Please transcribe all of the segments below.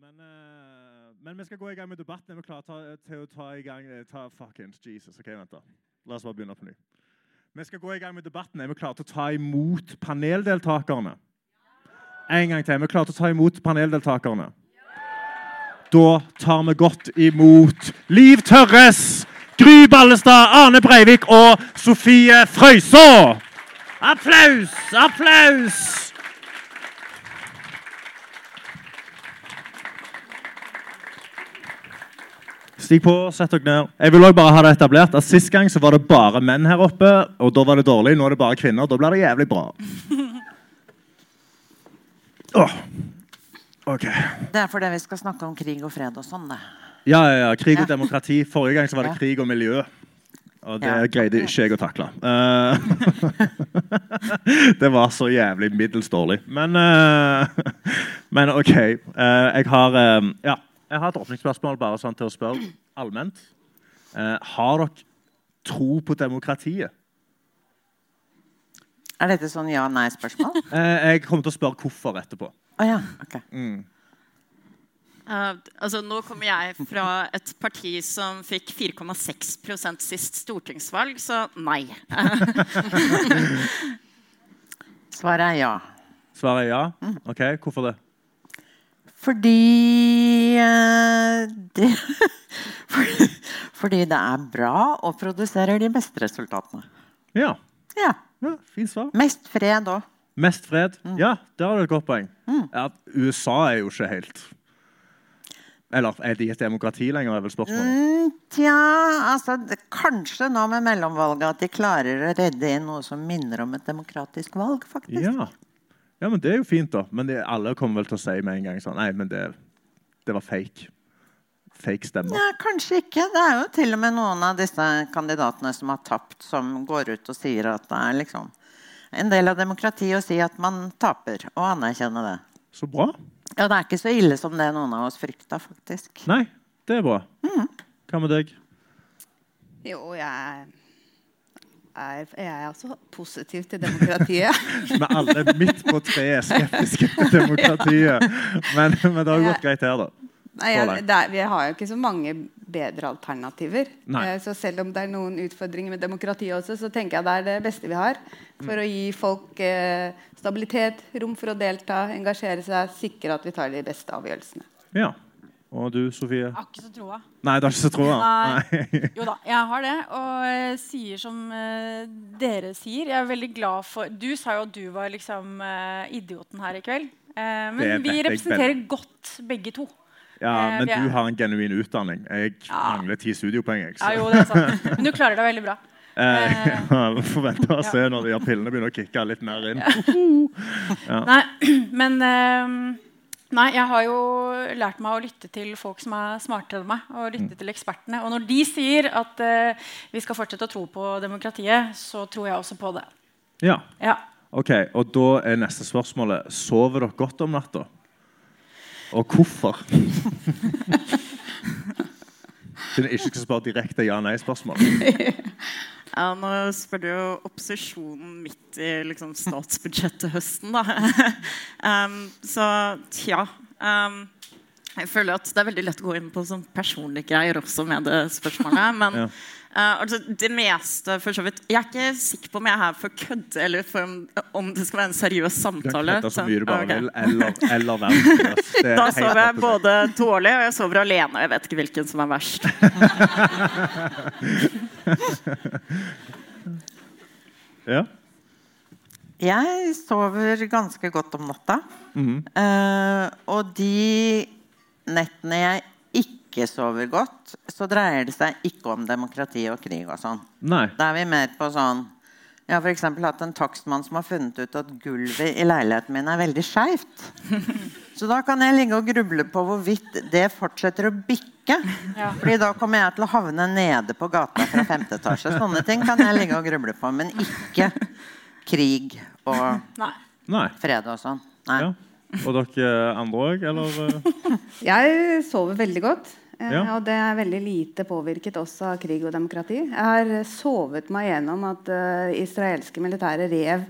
men, uh, men vi skal gå i gang med debatten. Er vi klare ta, til å ta i gang eh, ta, Fuckings Jesus. Ok, vent da. La oss bare begynne på ny. Vi skal gå i gang med debatten. Er vi klare til å ta imot paneldeltakerne? En gang til. Er vi klare til å ta imot paneldeltakerne? Da tar vi godt imot Liv Tørres, Gry Ballestad, Arne Breivik og Sofie Frøysaa. Applaus! Applaus! Stig på, sett dere ned. Jeg vil også bare ha det etablert at Sist gang så var det bare menn her oppe, og da var det dårlig. Nå er det bare kvinner. Da blir det jævlig bra. Oh. OK. Det er fordi vi skal snakke om krig og fred og sånn, det. Ja, ja, ja. Krig og demokrati. Forrige gang så var det krig og miljø. Og det Ja. greide ikke jeg å takle. Uh, det var så jævlig middels dårlig. Men, uh, men OK. Uh, jeg har Ja, jeg har et åpningsspørsmål bare sånn til å spørre allment. Eh, har dere tro på demokratiet? Er dette sånn ja-nei-spørsmål? Eh, jeg kommer til å spørre hvorfor etterpå. Å ja. ok. Uh, altså, nå kommer jeg fra et parti som fikk 4,6% sist stortingsvalg, så nei. Svaret er ja. Svaret er ja? OK, hvorfor det? Fordi eh, det, fordi, fordi det er bra og produserer de beste resultatene. Ja. Ja. ja Fint svar. Mest fred òg. Mest fred? Ja, der har du et godt poeng. Ja, USA er jo ikke helt Eller er de et demokrati lenger, er vel spørsmålet. Mm, tja, altså Kanskje nå med mellomvalget at de klarer å redde inn noe som minner om et demokratisk valg, faktisk. Ja. Ja, men det er jo fint, da. Men det, alle kommer vel til å si med en gang sånn Nei, men det, det var fake. Fake stemmer. Ja, kanskje ikke. Det er jo til og med noen av disse kandidatene som har tapt, som går ut og sier at det er liksom en del av demokratiet å si at man taper, og anerkjenne det. Så bra. Ja, det er ikke så ille som det noen av oss frykta, faktisk. Nei, det er bra. Hva med deg? Jo, jeg er, jeg er også positiv til demokratiet. Vi alle er midt på treet skeptiske til demokratiet. Men, men det har jo gått greit her, da. Nei, jeg, er, vi har jo ikke så mange bedre alternativer. Eh, Så selv om det er noen utfordringer med demokratiet også, så tenker jeg det er det beste vi har. For å gi folk eh, stabilitet, rom for å delta, engasjere seg, sikre at vi tar de beste avgjørelsene. Ja. Og du, Sofie? Jeg har ikke så troa. Nei, du har ikke så troa? Nei. Jo da, jeg har det. Og jeg sier som uh, dere sier. Jeg er veldig glad for Du sa jo at du var liksom uh, idioten her i kveld. Uh, men vi jeg representerer godt begge to. Ja, Eh, men er- du har en genuin utdanning. Jeg mangler ti studiepoeng. Jeg, Ja, jo, det er sant. Men du klarer deg veldig bra. Jeg får vente og se når de pillene begynner å kicke litt mer inn. Nei, men eh, Nei, jeg har jo lært meg å lytte til folk som er smartere enn meg. Og lytte til ekspertene. Og når de sier at uh, vi skal fortsette å tro på demokratiet, så tror jeg også på det. Ja, Ja. ok. Og da er neste spørsmålet Sover dere godt om natta? Og hvorfor? Jeg ikke skal spørre direkte ja-nei-spørsmål. Ja, nå spør du jo opposisjonen midt i liksom, statsbudsjettet-høsten, da. um, så tja. Um, jeg føler at det er veldig lett å gå inn på sånn personlige greier også med det spørsmålet. Men Ja. Eh, altså, det meste for så vidt Jeg er ikke sikker på om jeg er her for å kødde eller for om, om det skal være en seriøs Du kan samtale. så mye du bare okay. vil, eller, eller er Da sover jeg både dårlig og jeg sover alene. Og jeg vet ikke hvilken som er verst. Ja. Jeg sover ganske godt om natta. Mm -hmm. uh, og de nettene jeg ikke sover godt, så dreier det seg ikke om demokrati og krig og sånn. Nei. Da er vi mer på sånn Jeg har for eksempel hatt en takstmann som har funnet ut at gulvet i leiligheten min er veldig skeivt. Så da kan jeg ligge og gruble på hvorvidt det fortsetter å bikke. Fordi da kommer jeg til å havne nede på gata fra femte etasje. Sånne ting kan jeg ligge og gruble på, men ikke krig og Nei. Fred og sånn. Nei. Ja. Og dere andre òg, eller? Jeg sover veldig godt. Eh, Ja. Og det er veldig lite påvirket også av krig og demokrati. Jeg har sovet meg gjennom at uh, israelske militære rev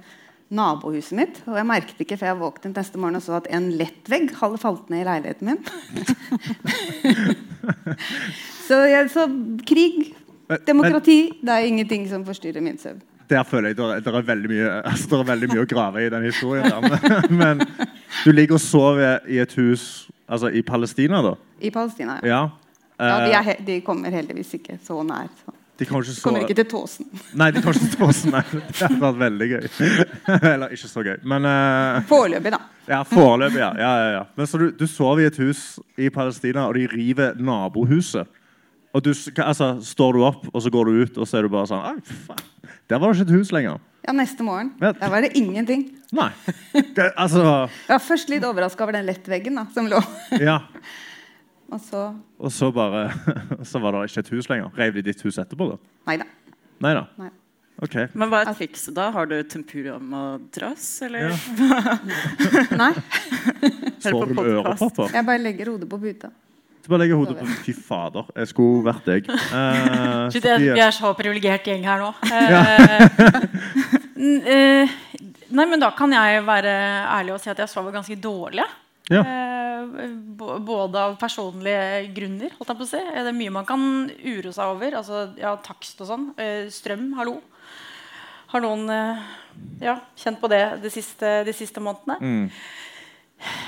nabohuset mitt. Og jeg merket ikke før jeg våknet neste morgen og så at en lettvegg hadde falt ned i leiligheten min. så, ja, så krig, demokrati, det er ingenting som forstyrrer min søvn. Der føler jeg det er, det veldig, mye, altså, det er veldig mye å grave i den historien. Der. Men du ligger og sover i et hus altså i Palestina, da? I Palestina, ja. Ja. ja de, Eh, er, de kommer heldigvis ikke så nær. Så. de kommer ikke Kommer ikke til Tåsen. Nei, de kommer ikke til Tåsen. Nei. Det hadde vært veldig gøy. Eller ikke så gøy. Men uh... Foreløpig, da. ja, foreløpig, ja. ja, ja, ja. Men så du, du sover i et hus i Palestina, og de river nabohuset. Og du, altså, står du opp, og så går du ut, og så er du bare sånn Ai, faen. Der var det ikke et hus lenger. Ja, neste morgen. Ja. Der var det ingenting. Nei. Det, altså Jeg var først litt overraska over den lettveggen da, som lå. Ja. Og så Og så bare Så var det ikke et hus lenger. Reiv de ditt hus etterpå, da? Neida. Neida. Nei da. Okay. OK. Men hva er trikset da? Har du tempura-madrass, eller? Ja. Nei, Sover du med ørepropper? jeg bare legger hodet på puta. Du bare legger hodet på Fy fader, jeg skulle vært deg. Uh, Shit, vi er så privilegert gjeng her nå. Ja. Eh, eh, nei, men da kan jeg være ærlig og si at jeg sover ganske dårlig. Ja. Eh, både av personlige grunner. Holdt jeg på å si. Eh, Det er mye man kan ure seg over. Altså, ja, takst og sånn. Eh, strøm, hallo. Har noen eh, ja, kjent på det de siste, de siste månedene? Mm.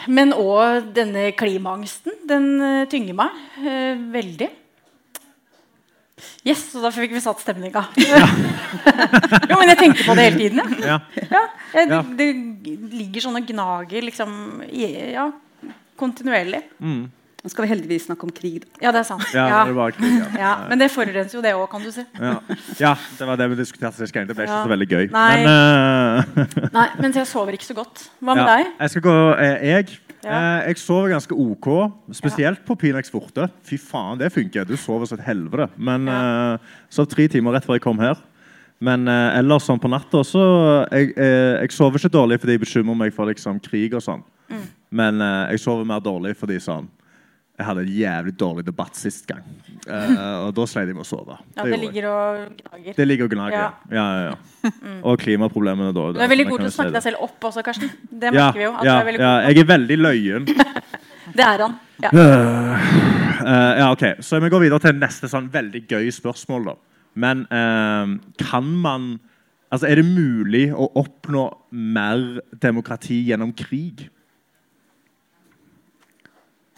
Men òg denne klimaangsten. Den eh, tynger meg eh, veldig. Yes, og da fikk vi satt stemninga. jo, men jeg tenker på det hele tiden. Ja. Ja, Ja. det, det ligger sånne gnager liksom i- ja, kontinuerlig. Mm. Nå skal vi heldigvis snakke om krig. Da. Ja, det er sant. ja, Ja, det krig, ja. ja, men det forurenser jo det òg, kan du si. Ja. ja, det var det vi diskuterte sist gang. Det ble ikke Ja. så veldig gøy. Nei. Men uh... Nei, men jeg sover ikke så godt. Hva med ja, deg? jeg skal gå eh, Jeg, Ja. eh, jeg sover ganske OK, spesielt på Pinex Forte. Fy faen, det funker. Du sover som et helvete. Men eh, sov tre timer rett før jeg kom her. Men eh, ellers sånn på natta så jeg, jeg sover ikke dårlig fordi jeg bekymrer meg for liksom, krig og sånn. Mm. Men jeg sover mer dårlig fordi sånn jeg hadde en jævlig dårlig debatt sist gang. Uh, og da sleit jeg med å sove. Ja, Det ligger og gnager. Det ligger og gnager. Ja. Ja. Ja, ja, Og klimaproblemene da. Du er veldig god til å snakke deg selv opp også, Karsten. Det merker vi jo. Er jeg er veldig løyen. Det er han. Ja. Uh, ja, ok. Så vi går videre til neste sånn veldig gøy spørsmål. da. Men uh, kan man Altså, er det mulig å oppnå mer demokrati gjennom krig?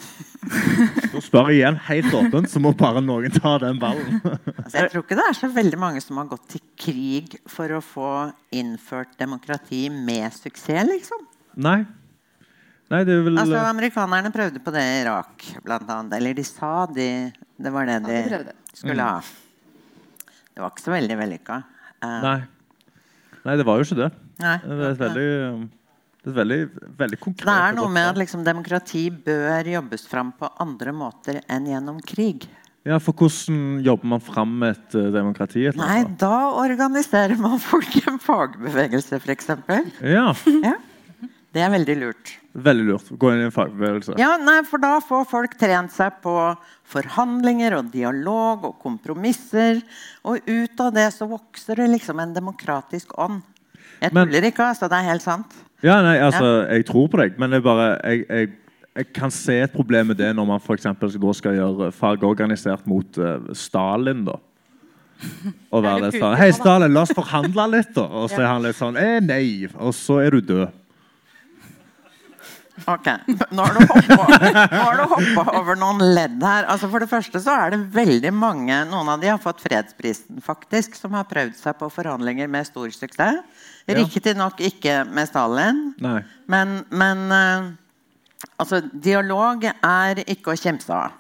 Da spør jeg igjen helt åpent, så må bare noen ta den ballen. Altså, jeg tror ikke det er så veldig mange som har gått til krig for å få innført demokrati med suksess, liksom. Nei. Nei, det er vel Altså, Amerikanerne prøvde på det i Irak, blant annet. Eller de sa de, det var det Ja, de de skulle ha. Det var ikke så veldig vellykka. Uh, Nei. Nei, det var jo ikke det. nei, Det er et veldig, det er veldig, veldig konkret Det er noe med at liksom, demokrati bør jobbes fram på andre måter enn gjennom krig. Ja, For hvordan jobber man fram et uh, demokrati? Et Nei, annet? da organiserer man folk i en fagbevegelse, f.eks. Ja, Ja. Det er veldig lurt. Veldig lurt. Gå inn i en fagbevegelse. Ja, nei, for da får folk trent seg på forhandlinger og dialog og kompromisser. Og ut av det så vokser det liksom en demokratisk ånd. Jeg tuller ikke, altså. Det er helt sant. Ja, nei, altså, Jeg tror på deg, men det er bare, jeg, jeg, jeg kan se et problem med det når man for eksempel da skal gjøre fagorganisert mot uh, Stalin. da. Og være litt sånn Hei. Stalin, la oss forhandle litt, da. Og så er han litt sånn eh, Nei. Og så er du død. Ok, Nå har du hoppa, over noen ledd her. Altså For det første så er det veldig mange Noen av de har fått fredsprisen, faktisk, som har prøvd seg på forhandlinger med stor suksess. Ja. Riktignok ikke med Stalin, Nei. men, men eh, altså, dialog er ikke å kimse av.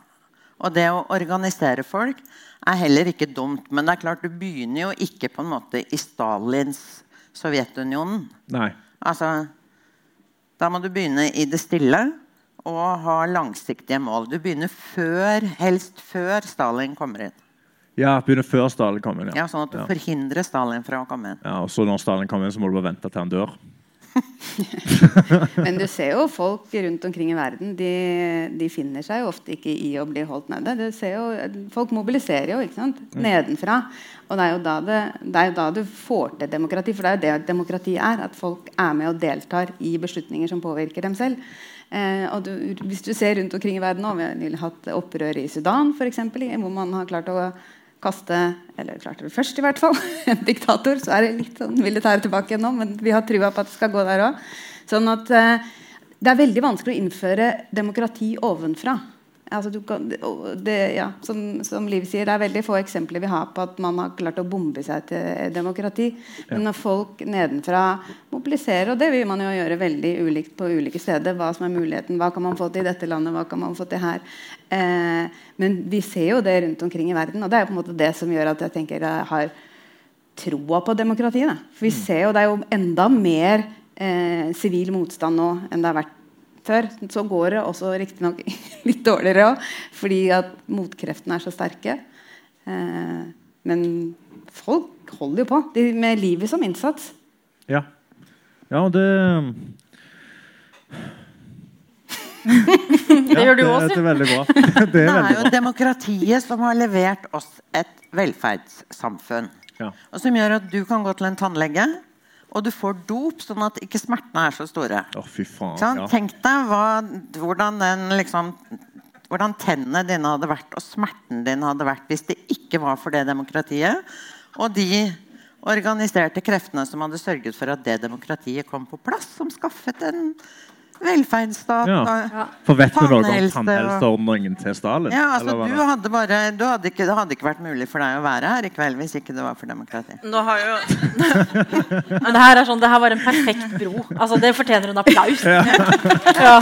Og det å organisere folk er heller ikke dumt. Men det er klart, du begynner jo ikke på en måte i Stalins Sovjetunionen. Nei. Altså, da må du begynne i det stille og ha langsiktige mål. Du begynner før, helst før Stalin kommer inn. Ja, begynner før Stalin kommer inn. Ja, sånn at du ja. forhindrer Stalin fra å komme inn. Ja, og så når Stalin kommer inn, så må du bare vente til han dør. Men du ser jo folk rundt omkring i verden. De, de finner seg jo ofte ikke i å bli holdt nede. Du ser jo, folk mobiliserer jo ikke sant? Mm. nedenfra. Og det er, jo da det, det er jo da du får til demokrati. For det er jo det demokrati er. At folk er med og deltar i beslutninger som påvirker dem selv. Eh, og du, hvis du ser rundt omkring i verden nå, Vi har nylig hatt opprør i Sudan, eksempel, hvor man har klart å kaste eller klarte det først i hvert fall, en diktator. Så er det litt sånn militære tilbake igjen nå, men vi har trua på at det skal gå der òg. Sånn at eh, det er veldig vanskelig å innføre demokrati ovenfra. Altså, kan, det, ja, som, som, Liv sier, det er veldig få eksempler vi har på at man har klart å bombe seg til demokrati. Men når folk nedenfra mobiliserer, og det vil man jo gjøre veldig ulikt på ulike steder Hva som er muligheten, hva kan man få til i dette landet, hva kan man få til her eh, Men vi ser jo det rundt omkring i verden, og det er på en måte det som gjør at jeg tenker jeg har troa på demokratiet. For vi mm. ser jo det er jo enda mer eh, sivil eh, motstand nå enn det har vært før. Så går det også riktignok litt dårligere òg, fordi at motkreftene er så sterke. Eh, men folk holder jo på, de, med livet som innsats. Ja. Ja, det det gjør du òg, Det er veldig bra. Det er, det er jo demokratiet som har levert oss et velferdssamfunn. Ja. Og som gjør at du kan gå til en tannlege og du får dop, sånn at ikke smertene er så store. Oh, fy faen, ja. Tenk deg hva, hvordan, den, liksom, hvordan tennene dine hadde vært, og smerten din hadde vært hvis det ikke var for det demokratiet. Og de organiserte kreftene som hadde sørget for at det demokratiet kom på plass. Som skaffet en velferdsstat ja. For vet du noe om tannhelseordningen til Stalin? Ja, altså, du hadde bare, du hadde ikke, det hadde ikke vært mulig for deg å være her i kveld hvis ikke det var for demokrati. Nå har jo... Men det her, er sånn, det her var en perfekt bro. Altså, det fortjener en applaus. Ja. ja.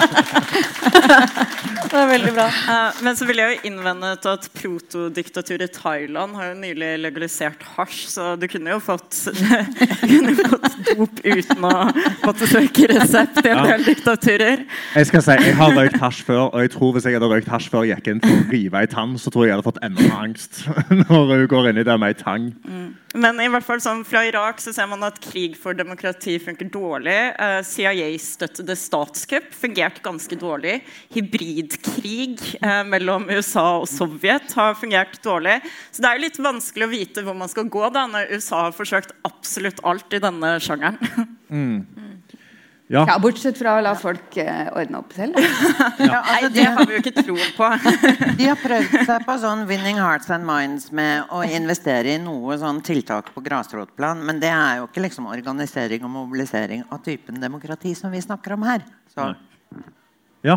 det er veldig bra. Uh, men så vil jeg jo innvende til at protodiktaturet Thailand har jo nylig legalisert hasj, så du kunne jo fått, kunne fått dop uten å måtte søke resept i en del diktatur turer. Jeg skal si, jeg har røykt hasj før, og jeg tror hvis jeg hadde røykt hasj før jeg gikk inn for å rive ei tann, så tror jeg jeg hadde fått enda mer angst når hun går inn i det med ei tang. Mm. Men i hvert fall sånn, fra Irak så ser man at krig for demokrati funker dårlig. Uh, CIA-støttede statskupp fungerte ganske dårlig. Hybridkrig uh, mellom USA og Sovjet har fungert dårlig. Så det er jo litt vanskelig å vite hvor man skal gå da, når USA har forsøkt absolutt alt i denne sjangeren. Mm. Ja. ja. Bortsett fra å la folk uh, ordne opp selv. ja, altså, det har vi jo ikke tro på. de har prøvd seg på sånn 'winning hearts and minds' med å investere i noe sånn tiltak på grasrotplan. Men det er jo ikke liksom organisering og mobilisering av typen demokrati som vi snakker om her. Så. Ja,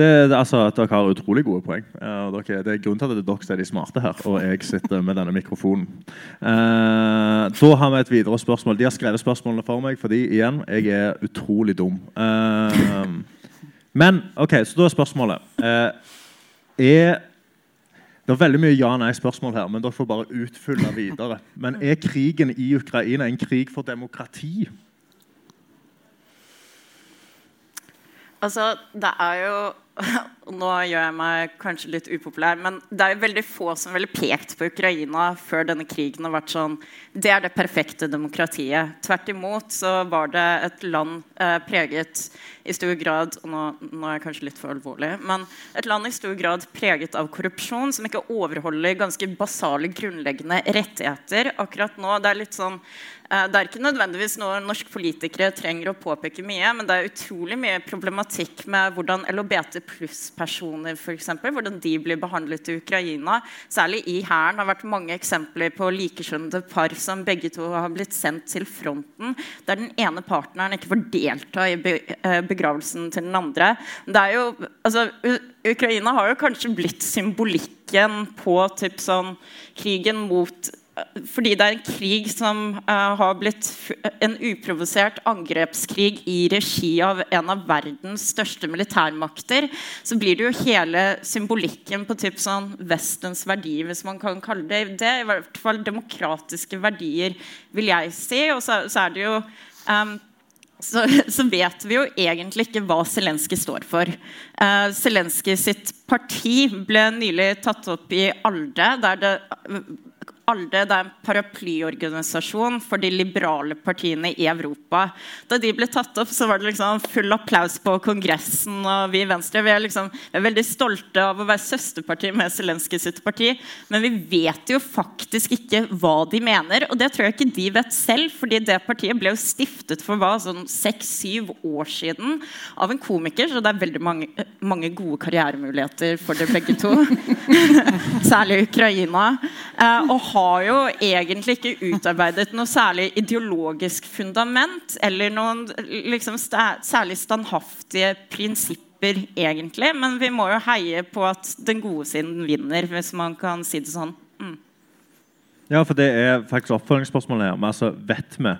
det, altså, dere har utrolig gode poeng. Uh, dere, det er grunnen til at det er dere som er de smarte her, og jeg sitter med denne mikrofonen. Uh, da har vi et videre spørsmål. De har skrevet spørsmålene for meg fordi igjen, jeg er utrolig dum. Uh, men ok, så da er spørsmålet er det er veldig mye ja-nei-spørsmål her, men dere får bare utfylle videre. Men er krigen i Ukraina en krig for demokrati? Altså, det er jo Nå gjør jeg meg kanskje litt upopulær, men det er jo veldig få som ville pekt på Ukraina før denne krigen har vært sånn Det er det perfekte demokratiet. Tvert imot så var det et land eh, preget i stor grad og nå, nå, er jeg kanskje litt for alvorlig, men et land i stor grad preget av korrupsjon, som ikke overholder ganske basale, grunnleggende rettigheter. Akkurat nå, det er litt sånn det er ikke nødvendigvis noe norske politikere trenger å påpeke mye, men det er utrolig mye problematikk med hvordan LHBT pluss-personer hvordan de blir behandlet i Ukraina. Særlig i Hæren har vært mange eksempler på likekjønnede par som begge to har blitt sendt til fronten, der den ene partneren ikke får delta i eh, begravelsen til den andre. Det er jo, altså, Ukraina har jo kanskje blitt symbolikken på typ sånn, krigen mot fordi det er en krig som uh, har blitt en uprovosert angrepskrig i regi av en av verdens største militærmakter, så blir det jo hele symbolikken på typ sånn Vestens verdier, hvis man kan kalle det det. I hvert fall demokratiske verdier, vil jeg si. Og så, så er det jo um, så, så, vet vi jo egentlig ikke hva Zelenskyj står for. Uh, Zelenskyj sitt parti ble nylig tatt opp i ALDE, der det ALDE det er en paraplyorganisasjon for de liberale partiene i Europa. Da de ble tatt opp, så var det liksom full applaus på Kongressen. Og vi i Venstre vi er, liksom, vi er veldig stolte av å være søsterparti med Zelenskyj sitt parti. Men vi vet jo faktisk ikke hva de mener. Og det tror jeg ikke de vet selv, fordi det partiet ble jo stiftet for hva, sånn seks-syv år siden av en komiker. Så det er veldig mange, mange gode karrieremuligheter for dere begge to. Særlig Ukraina. Eh, og har jo egentlig ikke utarbeidet noe særlig ideologisk fundament eller noen liksom, særlig standhaftige prinsipper, egentlig. Men vi må jo heie på at den gode siden vinner, hvis man kan si det sånn. Mm. Ja, for det er faktisk oppfølgingsspørsmålet her. Men altså, vet vi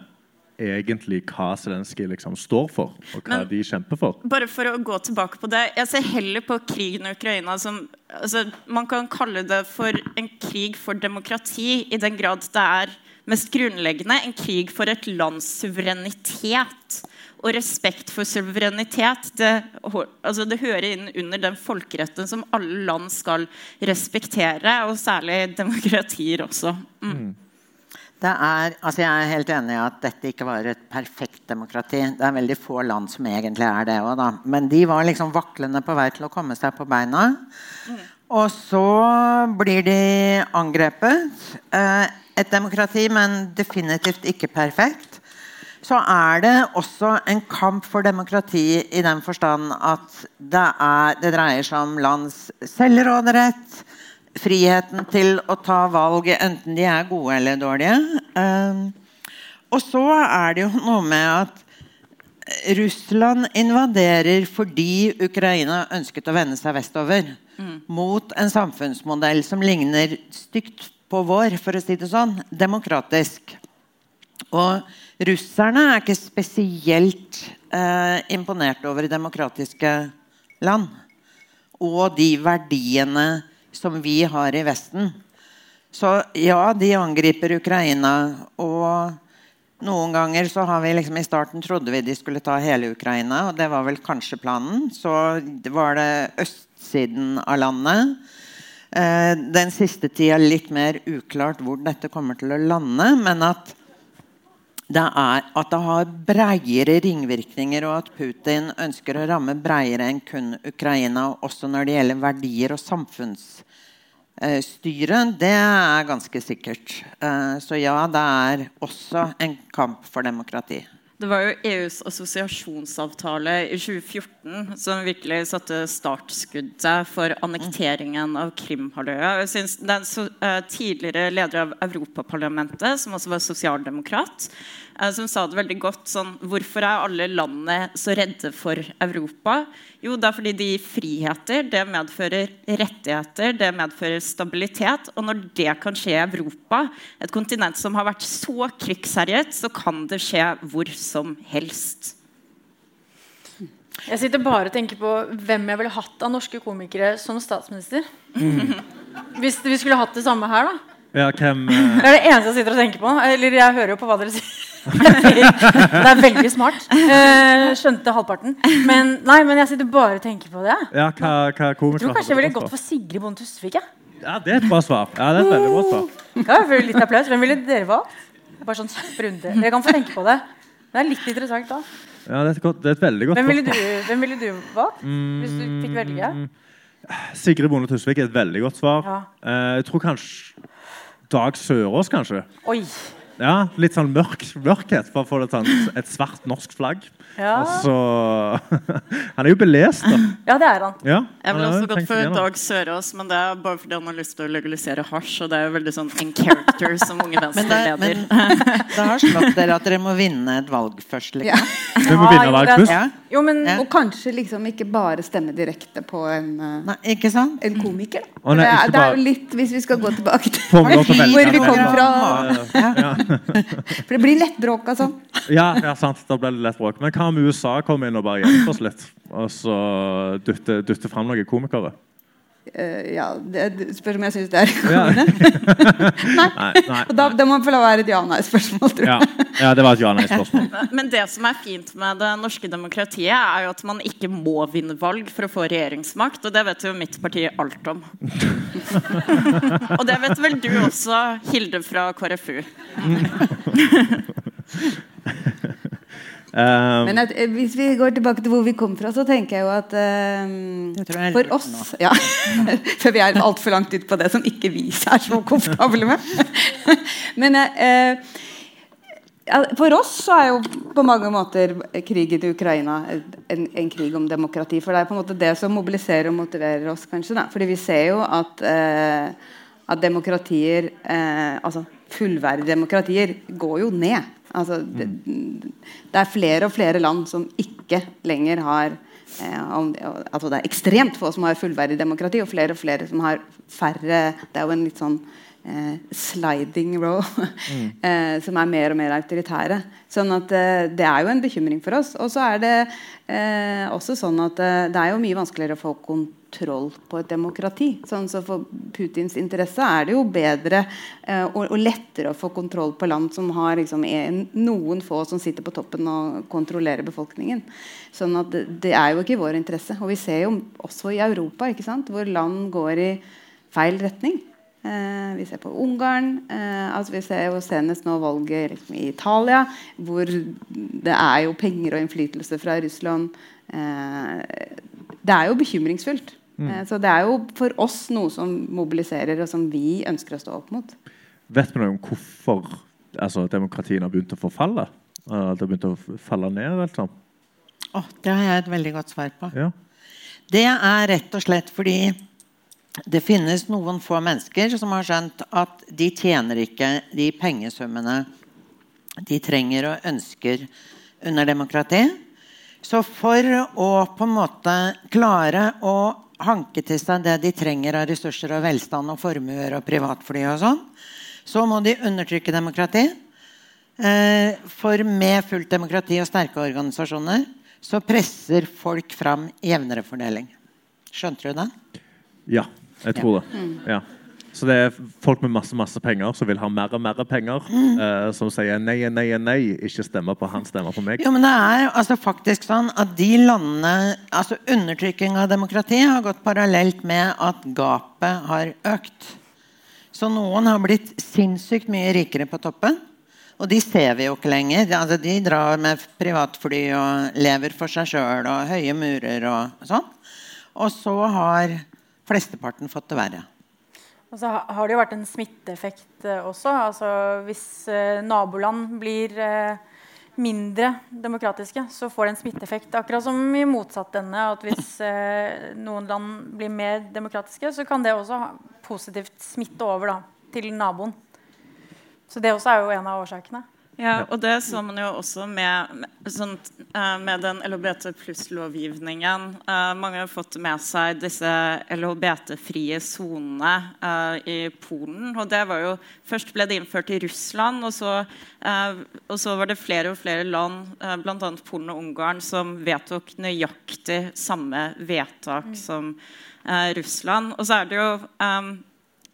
egentlig hva Zelenskyj liksom står for, og hva Men, de kjemper for. Bare for å gå tilbake på det. Jeg ser heller på krigen i Ukraina som altså, Man kan kalle det for en krig for demokrati, i den grad det er mest grunnleggende en krig for et lands suverenitet. Og respekt for suverenitet det, altså det hører inn under den folkeretten som alle land skal respektere, og særlig demokratier også. Mm. Er, altså jeg er helt enig i at dette ikke var et perfekt demokrati. Det er veldig få land som egentlig er det òg, Men de var liksom vaklende på vei til å komme seg på beina. Mm. Og så blir de angrepet. Eh, et demokrati, men definitivt ikke perfekt. Så er det også en kamp for demokrati i den forstand at det, er, det dreier seg om lands selvråderett friheten til å ta valg, enten de er gode eller dårlige. Um, og så er det jo noe med at Russland invaderer fordi Ukraina ønsket å vende seg vestover. Mm. Mot en samfunnsmodell som ligner stygt på vår, for å si det sånn. Demokratisk. Og russerne er ikke spesielt eh, imponert over demokratiske land. Og de verdiene som vi har i Vesten. Så ja, de angriper Ukraina. Og noen ganger så har vi liksom i starten trodde vi de skulle ta hele Ukraina, og det var vel kanskje planen. Så var det østsiden av landet. Eh, den siste tida litt mer uklart hvor dette kommer til å lande. Men at det, er, at det har breiere ringvirkninger, og at Putin ønsker å ramme breiere enn kun Ukraina, også når det gjelder verdier og samfunnsstyre, det er ganske sikkert. Eh, så ja, det er også en kamp for demokrati. Det var jo EUs assosiasjonsavtale i 2014 som virkelig satte startskuddet for annekteringen av Krimhalvøya. Den uh, tidligere leder av Europaparlamentet, som også var sosialdemokrat, som sa det veldig godt sånn Hvorfor er alle landene så redde for Europa? Jo, det er fordi de gir friheter. Det medfører rettigheter, det medfører stabilitet. Og når det kan skje i Europa, et kontinent som har vært så krigsherjet, så kan det skje hvor som helst. Jeg sitter bare og tenker på hvem jeg ville hatt av norske komikere som statsminister. Mm. Hvis vi skulle hatt det samme her, da. Ja, hvem, uh... Det er det eneste jeg sitter og tenker på. Eller jeg hører jo på hva dere sier. det er veldig smart. Uh, skjønte halvparten. Men, nei, men jeg sitter bare og tenker på det. Ja, hva, hva jeg tror kanskje jeg ville gått for Sigrid Bonde Tusvik. Ja, det er et bra svar. Ja, det er et veldig bra svar. Ja, litt applaus. Hvem ville dere valgt? Bare sånn sprunde. Dere kan få tenke på det. Det er litt interessant da. Ja, det er godt, det er et veldig godt hvem ville, du, hvem ville du valgt hvis du fikk velge? Sigrid Bonde Tusvik er et veldig godt svar. Ja. Uh, jeg tror kanskje Dag Sørås, kanskje. Oi. Ja, Litt sånn mørk, mørkhet for å få et, sånt, et svart norsk flagg. Ja. Så, han er jo belest, da. Ja, det er han. Ja, jeg ville også gått for Dag Sørås, men det er bare fordi han har lyst til å legalisere hasj. Og det er jo veldig sånn in character som unge venstreleder. Men, men det har slått dere at dere må vinne et valg først, liksom. Ja. Du må vinne valg først? Ja. Jo, men, Og kanskje liksom ikke bare stemme direkte på en, eh, nei, ikke sant? en komiker. Å, nei, det, er, det, er, jo litt, Hvis vi skal gå tilbake til hvor vi kom fra. For det blir lett bråk altså. Ja, ja sant. Da blir det lett bråk. Men hva om USA kommer inn og bare hjelper oss litt? Og så dytter, dytter fram noen komikere? Uh, ja, det, Spørs om jeg syns det er konge? nei. nei, nei, Da, det må få være et ja-nei-spørsmål. Ja. ja, det var et ja-nei-spørsmål. Men det som er fint med det norske demokratiet, er jo at man ikke må vinne valg for å få regjeringsmakt. Og det vet jo mitt parti alt om. Og det vet vel du også, Hilde fra KrFU. Um, Men at, eh, hvis vi går tilbake til hvor vi kom fra, så tenker jeg jo at uh, For oss ja, For vi er altfor langt ut på det som ikke vi er så komfortable med. Men uh, for oss så er jo på mange måter krigen i Ukraina en, en, krig om demokrati. For det er på en måte det som mobiliserer og motiverer oss. kanskje da. Fordi vi ser jo at, uh, at demokratier Altså fullverdige demokratier går jo ned. Altså, det, det, er flere og flere land som ikke lenger har eh, om, altså Det er ekstremt få som har fullverdig demokrati, og flere og flere som har færre Det er jo en litt sånn eh, sliding row mm. eh, som er mer og mer autoritære. Sånn at eh, Det er jo en bekymring for oss. Og så er det eh, også sånn at eh, det er jo mye vanskeligere å få kontroll på et demokrati. Sånn så For Putins interesse er det jo bedre og, og, lettere å få kontroll på land som har liksom, en, noen få som sitter på toppen og kontrollerer befolkningen. Sånn at det, det er jo ikke i vår interesse. Og vi ser jo også i Europa hvor land går i feil retning. Eh, vi ser på Ungarn. Eh, altså vi ser jo senest nå valget liksom, i Italia, hvor det er jo penger og innflytelse fra Russland. Eh, det er jo bekymringsfullt. Mm. Eh, så det er jo for oss noe som mobiliserer, og som vi ønsker å stå opp mot. Vet vi noe om hvorfor altså, demokratiene har begynt å forfalle? At det har begynt å falle ned? Liksom? Oh, det har jeg et veldig godt svar på. Ja. Det er rett og slett fordi det finnes noen få mennesker som har skjønt at de tjener ikke de pengesummene de trenger og ønsker under demokrati. Så for å på en måte klare å hanke til seg det de trenger av ressurser og velstand og formuer og privatfly og sånn, så må de undertrykke demokrati. Eh, for med fullt demokrati og sterke organisasjoner så presser folk fram jevnere fordeling. Skjønte du det? Ja. Jeg tror det. Mm. Ja. Så det er folk med masse masse penger som vil ha mer og mer penger. Mm. Uh, som sier nei, nei, nei, ikke stemmer på han, stemmer på meg. Jo, men det er altså faktisk sånn at de landene altså Undertrykking av demokrati har gått parallelt med at gapet har økt. Så noen har blitt sinnssykt mye rikere på toppen. Og de ser vi jo ikke lenger. De, altså, de drar med privatfly og lever for seg sjøl og høye murer og sånn. Og så har flesteparten fått det verre. Og så har det jo vært en smitteeffekt eh, også. Altså, hvis eh, naboland blir eh, mindre demokratiske, så får det en smitteeffekt. Akkurat som i motsatt ende. at Hvis noen land blir mer demokratiske, så kan det også positivt smitte over da, til naboen. Så det også er jo en av årsakene. Ja, og det så man jo også med, med, sånt, uh, med den LHBT pluss-lovgivningen. Uh, mange har fått med seg disse LHBT-frie sonene uh, i Polen. Og det var jo, Først ble det innført i Russland, og så, og så var det flere og flere land, uh, bl.a. Polen og Ungarn, som vedtok nøyaktig samme vedtak mm. som Russland. Og så er det jo um,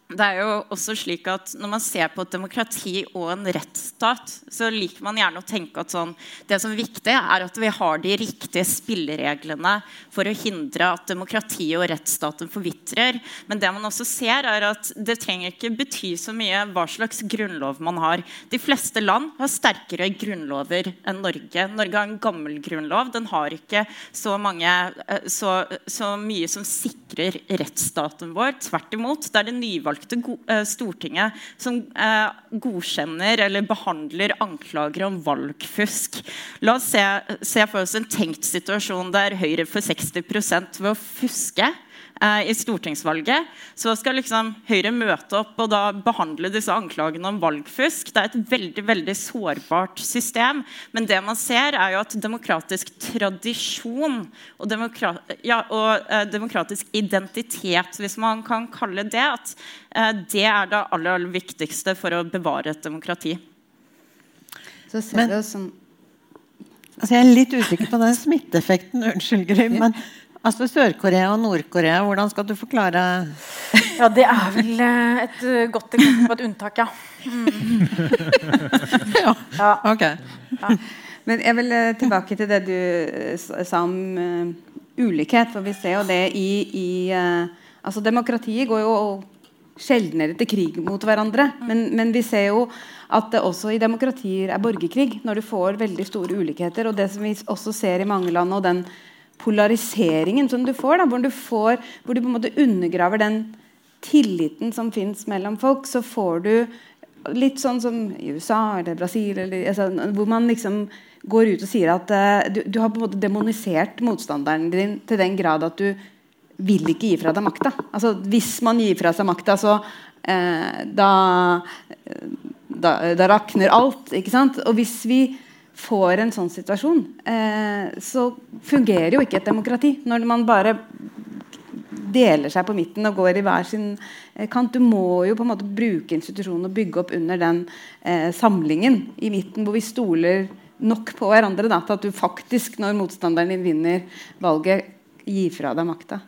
det er jo også slik at Når man ser på et demokrati og en rettsstat, så liker man gjerne å tenke at sånn, det som er viktig, er at vi har de riktige spillereglene for å hindre at demokrati og rettsstaten forvitrer. Men det man også ser, er at det trenger ikke bety så mye hva slags grunnlov man har. De fleste land har sterkere grunnlover enn Norge. Norge har en gammel grunnlov. Den har ikke så, mange, eh, så, så mye som sikrer rettsstaten vår. Tvert imot. Det er det nyvalgte folkevalgte eh, Stortinget som eh, godkjenner eller behandler anklager om valgfusk. La oss se, se for oss en tenkt situasjon der Høyre får 60 ved å fuske i stortingsvalget, så skal liksom Høyre møte opp og da behandle disse anklagene om valgfusk. Det er et veldig veldig sårbart system. Men det man ser, er jo at demokratisk tradisjon og, demokrat, ja, og eh, demokratisk identitet, hvis man kan kalle det at eh, det er det aller, aller viktigste for å bevare et demokrati. Så ser men, det som altså Jeg er litt usikker på den smitteeffekten. Unnskyld, Grim. Men Altså Sør-Korea og Nord-Korea, hvordan skal du forklare Ja, Det er vel eh, et eh, godt eksempel på et unntak, ja. Mm. ja. ja. Ok. Ja. Men jeg vil eh, tilbake til det du sa om uh, ulikhet. For vi ser jo det i, i uh, Altså Demokratiet går jo sjeldnere til krig mot hverandre. Men, men, vi ser jo at det også i demokratier er borgerkrig når du får veldig store ulikheter. Og det som vi også ser i mange land, og den polariseringen som du får, da, hvor, du får, hvor du på en måte undergraver den tilliten som fins mellom folk, så får du litt sånn som i USA eller Brasil, eller, altså, hvor man liksom går ut og sier at uh, du, du, har på en måte demonisert motstanderen din til den grad at du vil ikke gi fra deg makta. Altså, hvis man gir fra seg makta, så uh, da, da, da, rakner alt. ikke sant? Og hvis vi får en sånn situasjon, eh, så fungerer jo ikke et demokrati. Når man bare deler seg på midten og går i hver sin eh, kant. Du må jo på en måte bruke institusjonen og bygge opp under den eh, samlingen i midten, hvor vi stoler nok på hverandre da, til at du faktisk, når motstanderen din vinner valget, gir fra deg makta.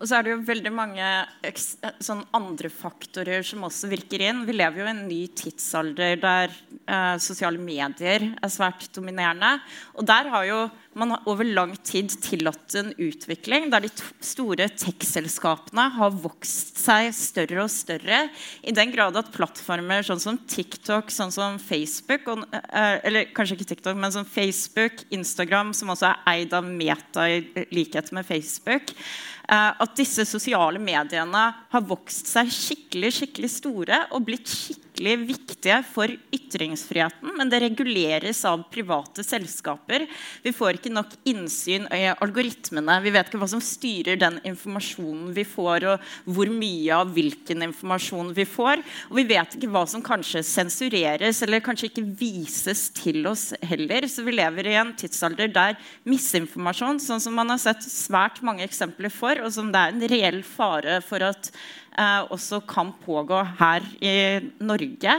Og så er det jo veldig mange sånn andre faktorer som også virker inn. Vi lever jo i en ny tidsalder der eh, sosiale medier er svært dominerende. Og der har jo man over lang tid tillatt en utvikling der de store tech-selskapene har vokst seg større og større. I den grad at plattformer sånn som TikTok, sånn som Facebook og, eh, Eller kanskje ikke TikTok, men som Facebook, Instagram, som også er eid av Meta i likhet med Facebook at disse sosiale mediene har vokst seg skikkelig skikkelig store og blitt skikkelig viktige for ytringsfriheten. Men det reguleres av private selskaper. Vi får ikke nok innsyn i algoritmene. Vi vet ikke hva som styrer den informasjonen vi får, og hvor mye av hvilken informasjon vi får. Og vi vet ikke hva som kanskje sensureres eller kanskje ikke vises til oss heller. Så vi lever i en tidsalder der misinformasjon, sånn som man har sett svært mange eksempler for, og som det er en reell fare for at eh, også kan pågå her i Norge.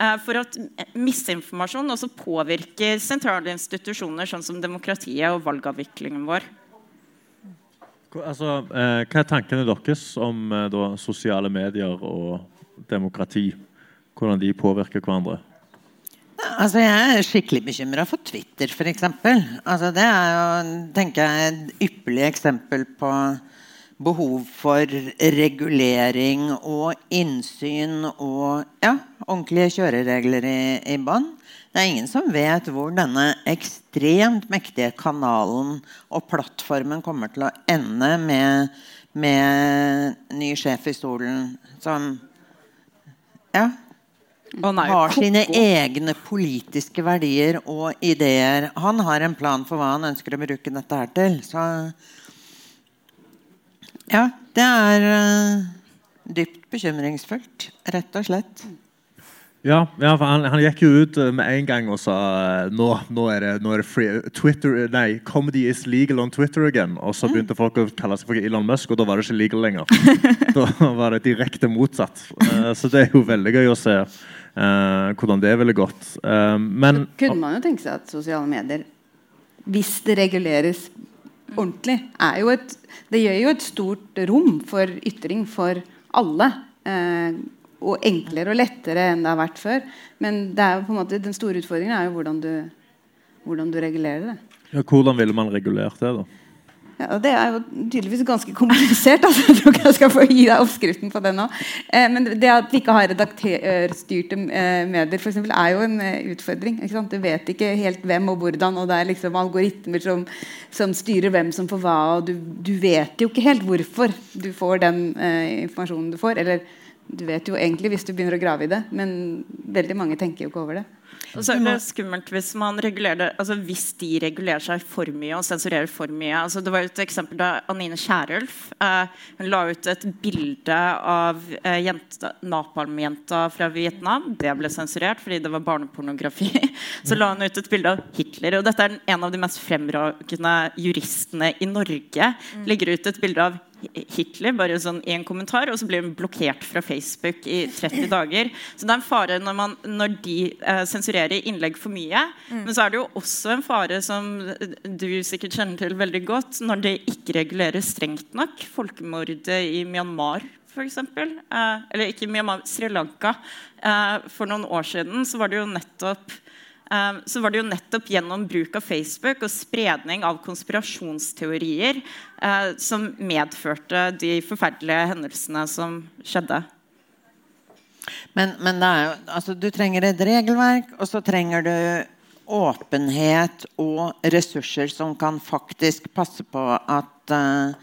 Eh, for at misinformasjon også påvirker sentrale institusjoner, sånn som demokratiet og valgavviklingen vår. Altså, eh, hva er tankene deres om eh, da, sosiale medier og demokrati? Hvordan de påvirker hverandre? Altså, jeg er skikkelig bekymra for Twitter, f.eks. Altså, det er jo tenker jeg, et ypperlig eksempel på behov for regulering og innsyn og ja, ordentlige kjøreregler i, i bånn. Det er ingen som vet hvor denne ekstremt mektige kanalen og plattformen kommer til å ende med, med ny sjef i stolen som ja, har sine egne politiske verdier og ideer. Han har en plan for hva han ønsker å bruke dette her til. Så ja, det er uh, dypt bekymringsfullt, rett og slett. Ja, ja han, han, gikk jo ut eh, med en gang og sa eh, nå, nå er det, nå er det free, Twitter, nei, comedy is legal on Twitter again. Og så begynte folk å kalle seg for Elon Musk, og da var det ikke legal lenger. da var det direkte motsatt. Uh, så det er jo veldig gøy å se uh, hvordan det ville gått. Uh, men så kunne man jo tenke seg at sosiale medier, hvis det reguleres ordentlig, er jo et, det gjør jo et stort rom for ytring for alle. Eh, og enklere og lettere enn det har vært før. Men det er jo på en måte, den store utfordringen er jo hvordan du, hvordan du regulerer det. Ja, hvordan ville man regulert det? da? Ja, det er jo tydeligvis ganske komplisert. Altså. Jeg tror ikke jeg skal få gi deg oppskriften på det nå. Eh, men det at vi ikke har redaktørstyrte eh, medier, for eksempel, er jo en eh, utfordring. Du vet ikke helt hvem og hvordan, og det er liksom algoritmer som, som styrer hvem som får hva. og du, du, vet jo ikke helt hvorfor du får den eh, informasjonen du får. Eller du vet jo egentlig hvis du begynner å grave i det, men veldig mange tenker jo ikke over det. Og så er det skummelt hvis man regulerer det altså Hvis de regulerer seg for mye og sensurerer for mye. Altså det var et eksempel da Anine Kierulf eh, hun la ut et bilde av eh, napalm-jenta fra Vietnam. Det ble sensurert fordi det var barnepornografi. Så la hun ut et bilde av Hitler. Og dette er en av de mest fremragende juristene i Norge. Legger ut et bilde av Hitler bare sånn én en kommentar, og så blir hun blokkert fra Facebook i 30 dager. Så det er en fare når, man, når de eh, sensurerer innlegg for mye. Mm. Men så er det jo også en fare som du sikkert kjenner til veldig godt, når det ikke reguleres strengt nok. Folkemordet i Myanmar, f.eks. Eh, eller ikke Myanmar, Sri Lanka. Eh, for noen år siden så var det jo nettopp så var det jo nettopp gjennom bruk av Facebook og spredning av konspirasjonsteorier eh, som medførte de forferdelige hendelsene som skjedde. Men, men jo, altså, du trenger et regelverk, og så trenger du åpenhet og ressurser som kan faktisk passe på at uh,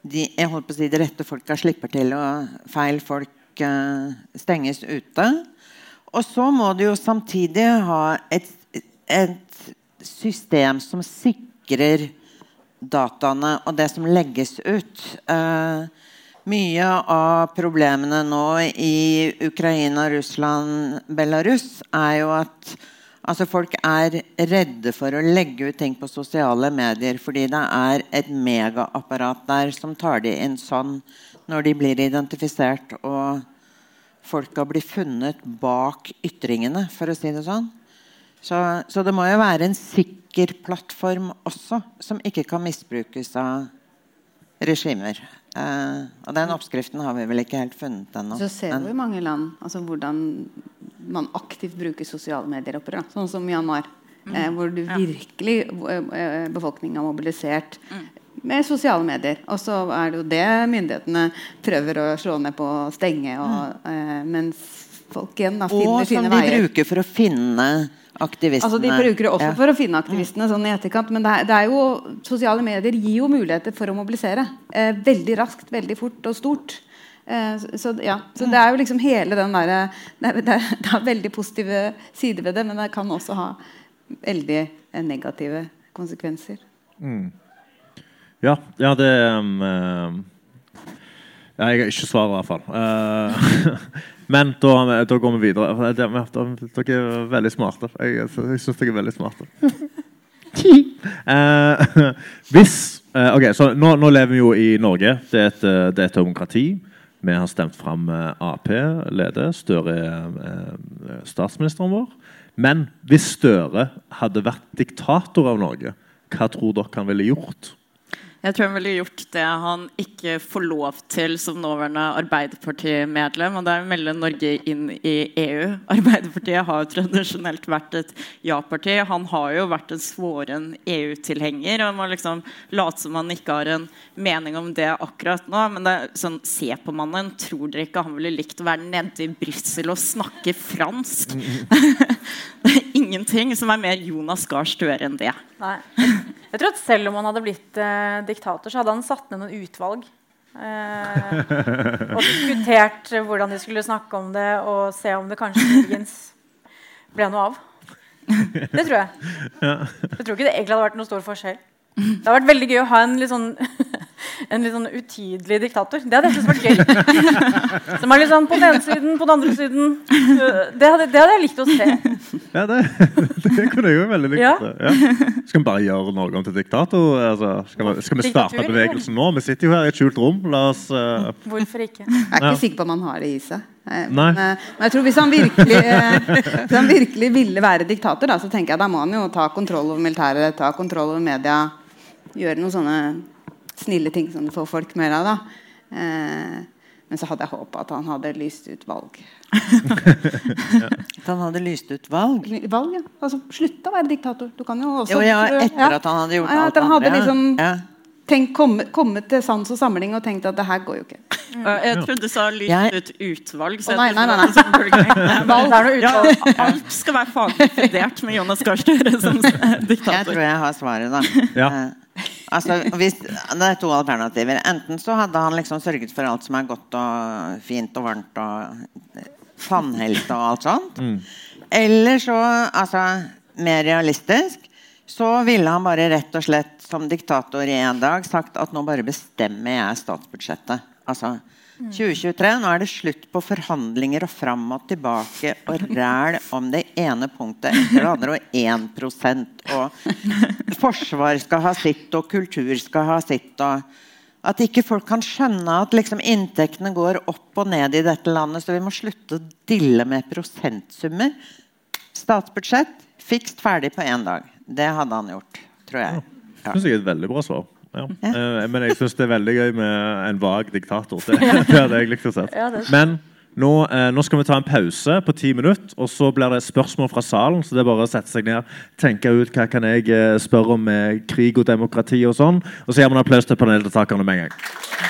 de, jeg holdt på å si, de rette folka slipper til, og feil folk uh, stenges ute. Og så må du jo samtidig ha et, et system som sikrer dataene og det som legges ut. Eh, mye av problemene nå i Ukraina, Russland, Belarus er jo at altså folk er redde for å legge ut ting på sosiale medier fordi det er et megaapparat der som tar de inn sånn når de blir identifisert og folka blir funnet bak ytringene, for å si det sånn. Så, så det må jo være en sikker plattform også, som ikke kan misbrukes av regimer. Eh, og den oppskriften har vi vel ikke helt funnet ennå. Så ser vi i mange land altså, hvordan man aktivt bruker sosiale medier opprør. Sånn som Myanmar. Mm. Eh, hvor du virkelig befolkninga befolkningen har mobilisert mm. Med sosiale medier. Og så er det jo det myndighetene prøver å slå ned på å stenge. Og, mm. eh, mens folk igjen da, finner og sine veier. Og som de bruker for å finne aktivistene. Altså, de bruker det også ja. for å finne aktivistene sånn i etterkant. Men det er, det er, jo, sosiale medier gir jo muligheter for å mobilisere. Eh, veldig raskt, veldig fort og stort. Eh, så, ja. så det er jo liksom hele den derre det, det, det, er veldig positive sider ved det, men det kan også ha veldig eh, negative konsekvenser. Mm. Ja, ja, det um, ja, Jeg har ikke svaret, i hvert fall. Uh, Men da, da, går vi videre. Dere er veldig smarte. Jeg, jeg syns dere er veldig smarte. Uh, hvis uh, Ok, så nå, nå, lever vi jo i Norge. Det er et, eh, det er et demokrati. Vi har stemt fram eh, Ap leder. Støre er eh, statsministeren vår. Men hvis Støre hadde vært diktator av Norge, hva tror dere han ville gjort? Jeg tror han ville gjort det han ikke får lov til som nåværende Arbeiderpartimedlem, og det er å melde Norge inn i EU. Arbeiderpartiet har jo tradisjonelt vært et ja-parti. Han har jo vært en svoren EU-tilhenger og må liksom late som han ikke har en mening om det akkurat nå. Men det er sånn, se på mannen. Tror dere ikke han ville likt å være nede i Brussel og snakke fransk? det er ingenting som er mer Jonas Gahr Støre enn det. Nei. Jeg tror at selv om han hadde blitt eh, diktator, så hadde han satt ned noen utvalg. Eh, og diskutert hvordan de skulle snakke om det, og se om det kanskje muligens ble noe av. Det tror jeg. Jeg tror ikke det egentlig hadde vært noen stor forskjell. Det hadde vært veldig gøy å ha en litt sånn, en litt sånn utydelig diktator. Det hadde jeg syntes vært gøy. Som er litt sånn på den ene siden, på den andre siden. Det hadde, det hadde jeg likt å se. Ja, det, det kunne jeg jo veldig likt. Ja. Ja. Skal vi bare gjøre Norge om til diktator? Altså, skal, vi, skal, vi, starte bevegelsen nå? Vi sitter jo her i et skjult rom. La oss uh... Hvorfor ikke? Jeg er ikke sikker på om han har det i seg. Men, men, jeg tror hvis han, virkelig, hvis han virkelig ville være diktator, da, så tenker jeg da må han jo ta kontroll over militæret, ta kontroll over media gjøre noen sånne snille ting som du får folk mer av. da. Eh, men så hadde jeg håpa at han hadde lyst ut valg. At han hadde lyst ut valg? Valg, ja. Altså, Slutte å være diktator. Du kan jo også jo, ja, Etter ja. at han hadde gjort ja, alt han hadde liksom ja. Tenkt, kommet, kommet til sans og samling og tenkt at det her går jo ikke. Mm. Jeg trodde du sa lyst ut utvalg. Så oh, nei, nei, nei, nei. valg er noe utvalg. alt skal være faglig fundert med Jonas Gahr Støre som diktator. Jeg tror jeg har svaret, da. Ja. Eh, Altså, hvis, det er to alternativer. Enten så hadde han liksom sørget for alt som er godt og fint og varmt og tannhelse og alt sånt. Mm. Eller så, altså mer realistisk, så ville han bare rett og slett som diktator i en dag sagt at nå bare bestemmer jeg statsbudsjettet. Altså 2023. Nå er det slutt på forhandlinger og fram og tilbake og ræl om det ene punktet etter det andre og 1% og forsvar skal ha sitt, og kultur skal ha sitt. og At ikke folk kan skjønne at liksom inntektene går opp og ned i dette landet. Så vi må slutte å dille med prosentsummer. Statsbudsjett fikst ferdig på én dag. Det hadde han gjort, tror jeg. Ja. Det er et veldig bra svar. Ja. Uh, men jeg syns det er veldig gøy med en vag diktator. Det, det hadde jeg likt å se. Men nå, uh, nå, skal vi ta en pause på ti minutter, og så blir det spørsmål fra salen. Så det er bare å sette seg ned, tenke ut hva kan jeg uh, spørre om med krig og demokrati og sånn. Og så gir vi en applaus til paneldeltakerne med en gang.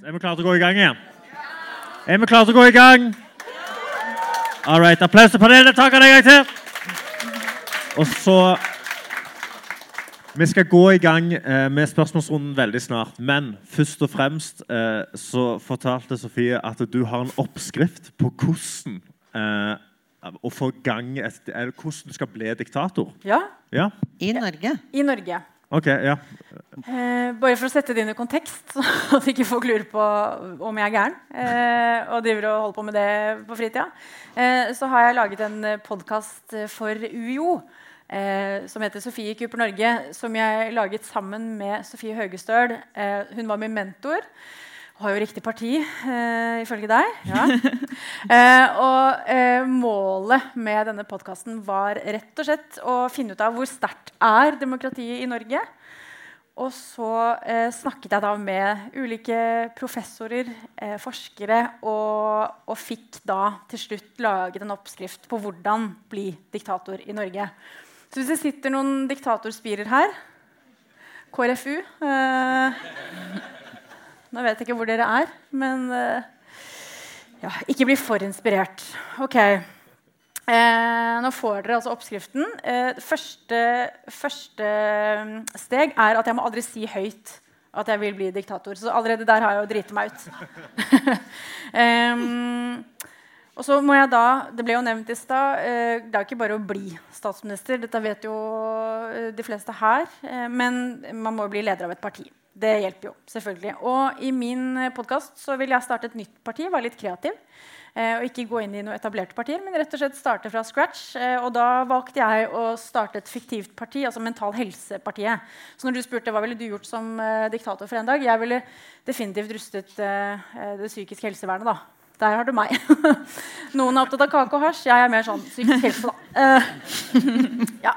Er vi klare til å gå i gang igjen? Er vi klare til å gå i gang? All right. Applaus til paneldeltakerne en gang til. Og så Vi skal gå i gang eh, med spørsmålsrunden veldig snart. Men først og fremst eh, så fortalte Sofie at du har en oppskrift på hvordan eh, å få gang et, hvordan du skal bli diktator. Ja, Ja? I Norge. i Norge. OK. Ja. Eh, bare for å sette det inn i kontekst, så at ikke folk lurer på om jeg er gæren. Eh, og driver og holder på med det på fritida. Eh, så har jeg laget en podkast for UiO eh, som heter Sofie Kuper Norge. Som jeg laget sammen med Sofie Høgestøl. Eh, hun var min mentor. Har jo riktig parti, eh, ifølge deg. Ja. Eh, og eh, målet med denne podkasten var rett og slett å finne ut av hvor sterkt er demokratiet i Norge. Og så eh, snakket jeg da med ulike professorer, eh, forskere, og, og fikk da til slutt laget en oppskrift på hvordan bli diktator i Norge. Så hvis det sitter noen diktatorspirer her KrFU eh, Nå vet jeg ikke hvor dere er, men eh, ja, ikke bli for inspirert. Ok. Eh, nå får dere altså oppskriften. Eh, første, første mm, steg er at jeg må aldri si høyt at jeg vil bli diktator. Så allerede der har jeg jo driti meg ut. eh, og så må jeg da, Det ble jo nevnt i stad. Eh, det er ikke bare å bli statsminister. Dette vet jo eh, de fleste her. Eh, men man må bli leder av et parti. Det hjelper jo, selvfølgelig. Og i min podkast vil jeg starte et nytt parti. Være litt kreativ. Eh, og ikke gå inn i noen etablerte partier, men rett og slett starte fra scratch. Eh, og da valgte jeg å starte et fiktivt parti, altså Mental Helse-partiet. Så når du spurte hva ville du gjort som eh, diktator for en dag, jeg ville definitivt rustet eh, eh, det psykiske helsevernet. da. Der har du meg. Noen er opptatt av kake og hasj. Jeg er mer sånn psykisk helse, da. Eh, ja.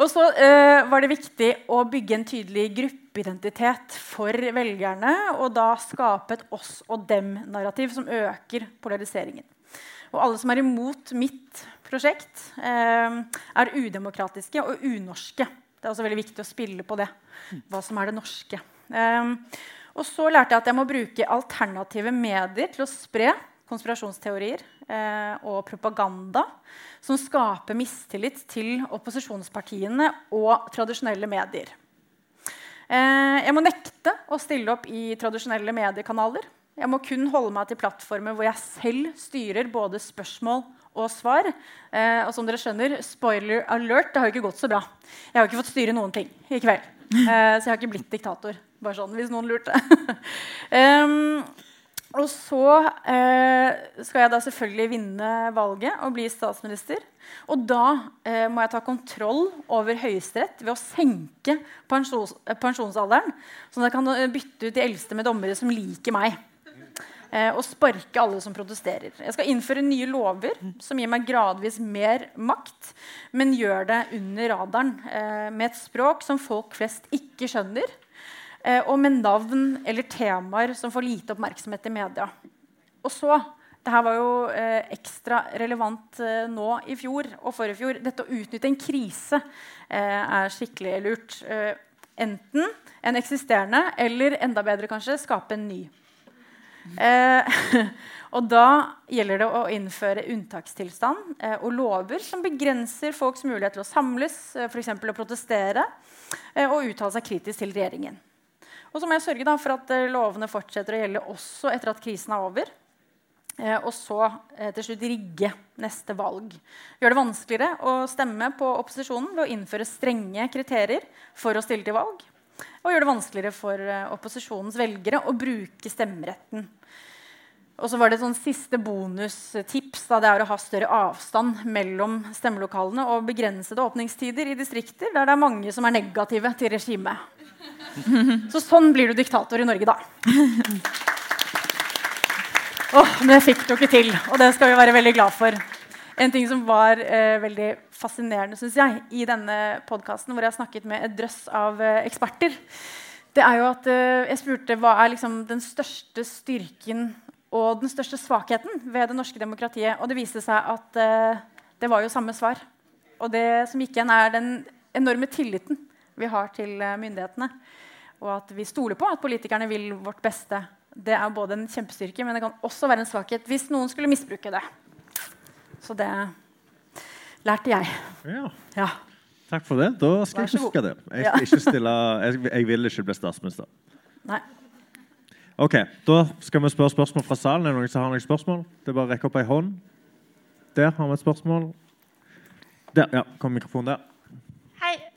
Og så eh, var det viktig å bygge en tydelig gruppeidentitet for velgerne. Og da skape et oss og dem-narrativ som øker polariseringen. Og alle som er imot mitt prosjekt, eh, er udemokratiske og unorske. Det er også veldig viktig å spille på det. Hva som er det norske. Eh, og så lærte jeg at jeg må bruke alternative medier til å spre konspirasjonsteorier eh, og propaganda som skaper mistillit til opposisjonspartiene og tradisjonelle medier. Eh, jeg må nekte å stille opp i tradisjonelle mediekanaler. Jeg må kun holde meg til plattformer hvor jeg selv styrer både spørsmål og svar. Eh, og som dere skjønner, spoiler alert, det har jo ikke gått så bra. Jeg har ikke fått styre noen ting i kveld. Eh, så jeg har ikke blitt diktator. Bare sånn, hvis noen lurte. um, og så eh, skal jeg da selvfølgelig vinne valget og bli statsminister. Og da eh, må jeg ta kontroll over Høyesterett ved å senke pensjons pensjonsalderen. Sånn at jeg kan eh, bytte ut de eldste med dommere som liker meg. Eh, og sparke alle som protesterer. Jeg skal innføre nye lover som gir meg gradvis mer makt, men gjør det under radaren eh, med et språk som folk flest ikke skjønner. Eh, og med navn eller temaer som får lite oppmerksomhet i media. Og så det her var jo eh, ekstra relevant eh, nå i fjor og forrige fjor. Dette å utnytte en krise eh, er skikkelig lurt. Eh, enten en eksisterende eller enda bedre kanskje skape en ny. Eh, og da gjelder det å innføre unntakstilstand og lover som begrenser folks mulighet til å samles, eh, eksempel å protestere og uttale seg kritisk til regjeringen. Og så må jeg sørge for at eh, lovene fortsetter å gjelde også etter at krisen er over. Eh, og så eh, til slutt rigge neste valg. Gjøre det vanskeligere å stemme på opposisjonen ved å innføre strenge kriterier for å stille til valg. Og gjøre det vanskeligere for opposisjonens velgere å bruke stemmeretten. Og så var det et siste bonustips. Det er å ha større avstand mellom stemmelokalene og begrensede åpningstider i distrikter der det er mange som er negative til regimet. Så sånn blir du diktator i Norge, da. Oh, men det fikk ikke til, og det skal vi være veldig glad for. En ting som var eh, veldig fascinerende synes jeg, i denne podkasten, hvor jeg har snakket med et drøss av eh, eksperter, det er jo at eh, jeg spurte hva er liksom den største styrken og den største svakheten ved det norske demokratiet. Og det viste seg at eh, det var jo samme svar. Og det som gikk igjen, er den enorme tilliten vi har til eh, myndighetene. Og at vi stoler på at politikerne vil vårt beste Det er både en kjempestyrke, men det kan også være en svakhet hvis noen skulle misbruke det. Så det lærte jeg. Ja. Ja. Takk for det. Da skal jeg huske det. Jeg, skal ikke stille, jeg, jeg vil ikke bli statsminister. Nei. Ok, Da skal vi spørre spørsmål fra salen. Er det noen som har noen spørsmål? Det er bare å rekke opp ei hånd. Der har vi et spørsmål. Der, ja. Kom mikrofonen der.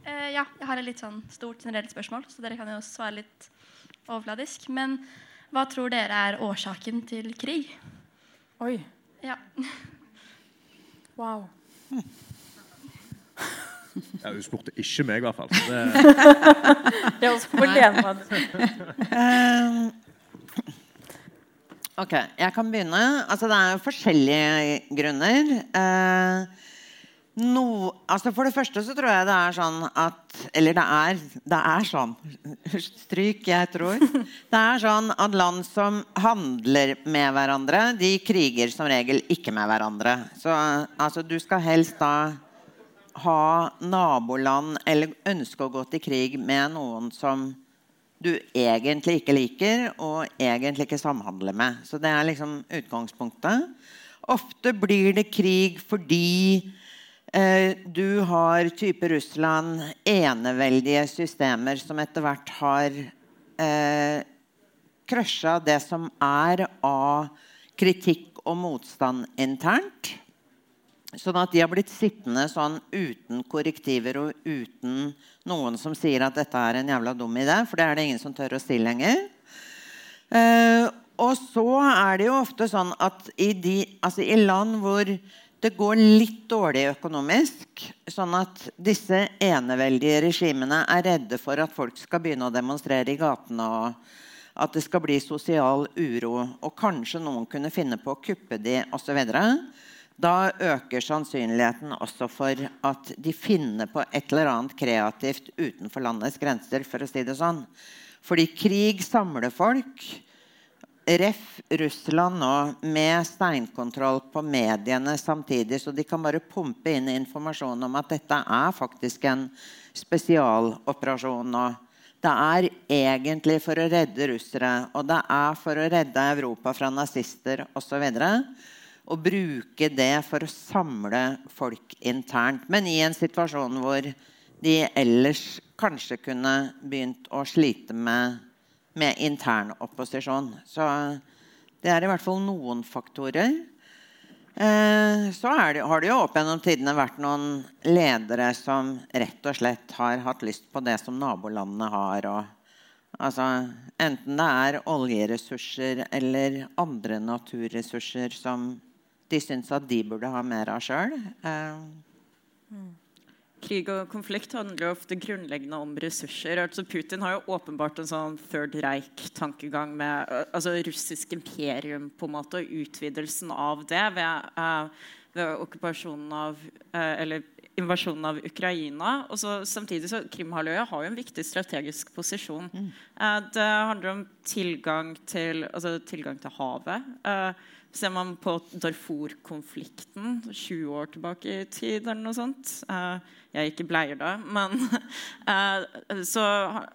Eh, ja, jeg har et litt sånn stort generelt spørsmål, så dere kan jo svare litt overfladisk. Men hva tror dere er årsaken til krig? Oi. Ja. Wow. Ja, hun spurte ikke meg, i hvert fall. Det, Det er også Lena. Eh, ok, jeg kan begynne. Altså, det er jo forskjellige grunner. Eh, no, altså for det første så tror jeg det er sånn at Eller det er, det er sånn. Stryk, jeg tror. Det er sånn at land som handler med hverandre, de kriger som regel ikke med hverandre. Så altså, du skal helst da ha naboland eller ønske å gå til krig med noen som du egentlig ikke liker og egentlig ikke samhandler med. Så det er liksom utgangspunktet. Ofte blir det krig fordi du har type Russland eneveldige systemer som etter hvert har eh, det som er av kritikk og motstand internt. Sånn at de har blitt sittende sånn uten korrektiver og uten noen som sier at dette er en jævla dum idé, for det er det ingen som tør å si lenger. Eh, og så er det jo ofte sånn at i, de, altså i land hvor det går litt dårlig økonomisk, sånn at disse eneveldige regimene er redde for at folk skal begynne å demonstrere i gatene, og at det skal bli sosial uro, og kanskje noen kunne finne på å kuppe de osv. Da øker sannsynligheten også for at de finner på et eller annet kreativt utenfor landets grenser. for å si det sånn. Fordi krig samler folk. Ref. Russland nå med steinkontroll på mediene samtidig, så de kan bare pumpe inn informasjon om at dette er faktisk en spesialoperasjon nå. Det er egentlig for å redde russere, og det er for å redde Europa fra nazister osv. Og bruke det for å samle folk internt. Men i en situasjon hvor de ellers kanskje kunne begynt å slite med, med intern opposisjon. Så det er i hvert fall noen faktorer. Eh, så det, har det jo opp gjennom tidene vært noen ledere som rett og slett har hatt lyst på det som nabolandene har. Og, altså, enten det er oljeressurser eller andre naturressurser som de syns at de burde ha mer av sjøl. Eh, Krig og konflikt handler jo ofte grunnleggende om ressurser. Altså Putin har jo åpenbart en sånn Third Reich-tankegang med altså russisk imperium på en måte, og utvidelsen av det ved, uh, ved okkupasjonen av uh, Eller invasjonen av Ukraina. Og så, samtidig så Krimhalvøya har jo en viktig strategisk posisjon. Uh, det handler om tilgang til, altså, tilgang til havet. Uh, Ser man på Darfur-konflikten 20 år tilbake i tid, eller noe sånt eh, Jeg ikke bleier da, men eh, så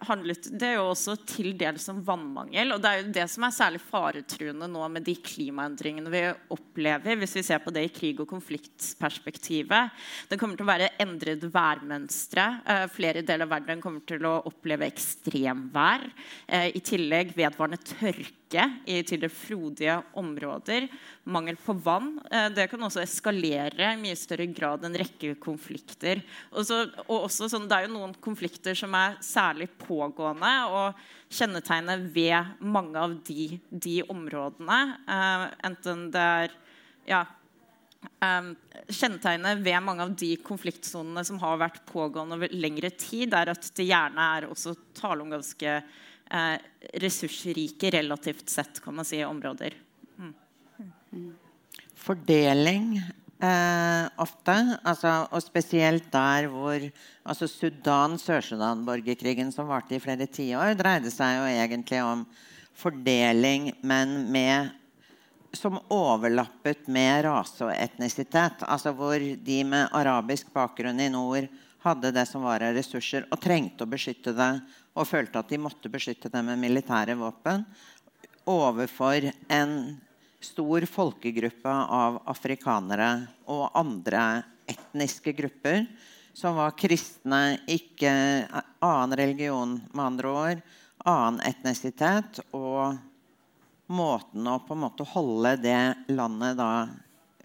handlet det jo også til dels om vannmangel. Og det er jo det som er særlig faretruende nå med de klimaendringene vi opplever, hvis vi ser på det i krig- og konfliktperspektivet. Det kommer til å være endret værmønstre. Eh, flere deler av verden kommer til å oppleve ekstremvær. Eh, I tillegg vedvarende tørke i tidligere frodige områder. Mangel på vann. Det kan også eskalere i mye større grad en rekke konflikter. Og så, og også sånn, det er jo noen konflikter som er særlig pågående. og Kjennetegnet ved mange av de, de områdene, eh, enten det er ja, Um, kjennetegnet ved mange av de konfliktsonene som har vært pågående over lengre tid, er at det gjerne er også tale om ganske eh, ressursrike relativt sett kan man si, områder. fordeling eh, ofte. Altså, og spesielt der hvor altså Sudan, Sør-Sudan-borgerkrigen som varte i flere tiår, dreide seg jo egentlig om fordeling, men med som overlappet med rase og etnisitet. Altså hvor de med arabisk bakgrunn i nord hadde det som var av ressurser, og trengte å beskytte det, og følte at de måtte beskytte det med militære våpen. overfor en stor folkegruppe av afrikanere og andre etniske grupper som var kristne, ikke annen religion, med andre ord, annen etnisitet, og måten å på en måte holde det landet da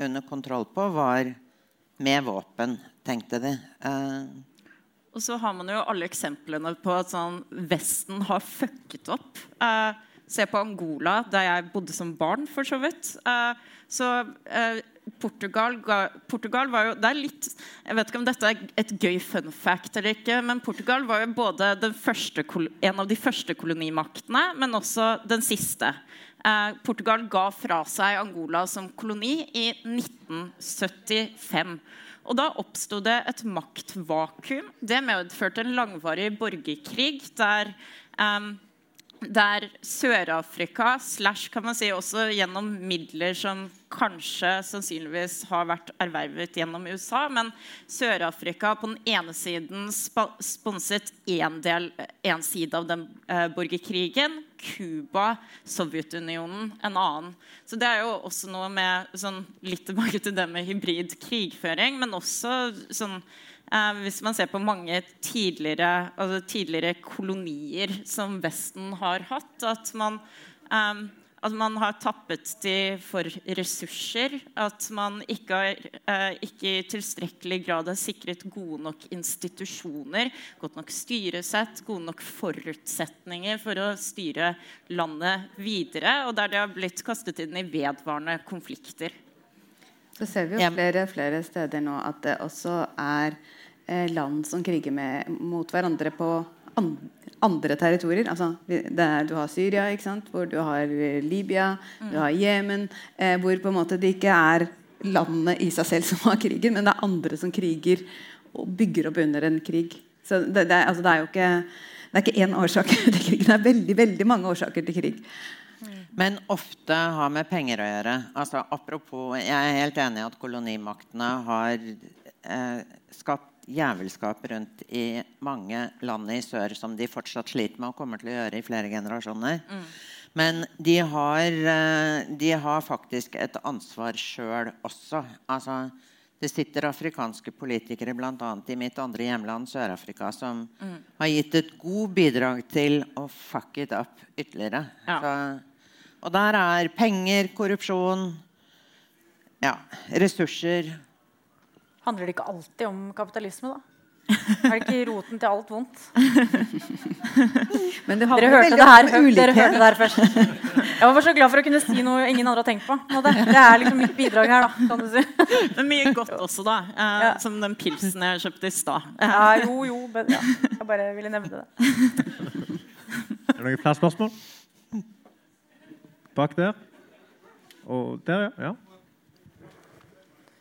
under kontroll på, var med våpen, tenkte de. Eh. og så har man jo alle eksemplene på at sånn, Vesten har fucket opp. Uh, se på Angola, der jeg bodde som barn, for så vidt. Uh, så Portugal, Portugal, var jo Det er litt Jeg vet ikke om dette er et gøy fun fact eller ikke, men Portugal var jo både første, en av de første kolonimaktene, men også den siste. Eh, Portugal ga fra seg Angola som koloni i 1975. Og da oppsto det et maktvakuum. Det medførte en langvarig borgerkrig der um, der Sør-Afrika slash kan man si også gjennom midler som kanskje sannsynligvis har vært ervervet gjennom USA, men Sør-Afrika på den ene siden sponset én en side av den eh, borgerkrigen. Cuba, Sovjetunionen, en annen. Så det er jo også noe med sånn, litt tilbake til det med hybrid krigføring, men også sånn Eh, hvis man ser på mange tidligere, altså tidligere, kolonier som Vesten har hatt, at man, eh, at man har tappet de for ressurser. At man ikke, har, eh, ikke i tilstrekkelig grad har sikret gode nok institusjoner, godt nok styresett, gode nok forutsetninger for å styre landet videre. Og der det har blitt kastet inn i vedvarende konflikter. Så ser vi jo flere, flere steder nå at det også er land som kriger med, mot hverandre på andre territorier. Altså, der du har Syria, hvor du har eh, Libya, mm. du har Jemen. Eh, hvor på en måte det ikke er landene i seg selv som har krigen, men det er andre som kriger og bygger opp under en krig. Så det, det, altså, det er jo ikke det er ikke én årsak til krigen. Det er veldig, veldig mange årsaker til krig. Mm. Men ofte har med penger å gjøre. Altså, apropos, Jeg er helt enig i at kolonimaktene har eh, skapt jævelskap rundt i mange land i sør som de fortsatt sliter med og kommer til å gjøre i flere generasjoner. Mm. Men de har, eh, de har, faktisk et ansvar sjøl også. Altså, det sitter afrikanske politikere bl.a. i mitt andre hjemland, Sør-Afrika, som mm. har gitt et god bidrag til å fuck it up ytterligere. Ja. Så, og der er penger, korrupsjon, ja, ressurser Handler det ikke alltid om kapitalisme, da? Er det ikke roten til alt vondt? Men det dere hørte det her, dere hørte det her først. Jeg var så glad for å kunne si noe ingen andre har tenkt på. Det, det er liksom mitt bidrag her, da. kan du si. Men mye godt også, da. Eh, ja. Som den pilsen jeg kjøpte i stad. Ja, jo, jo. Men, ja. Jeg bare ville nevne det. Er det noen flere spørsmål? Bak der. Og der, ja. ja.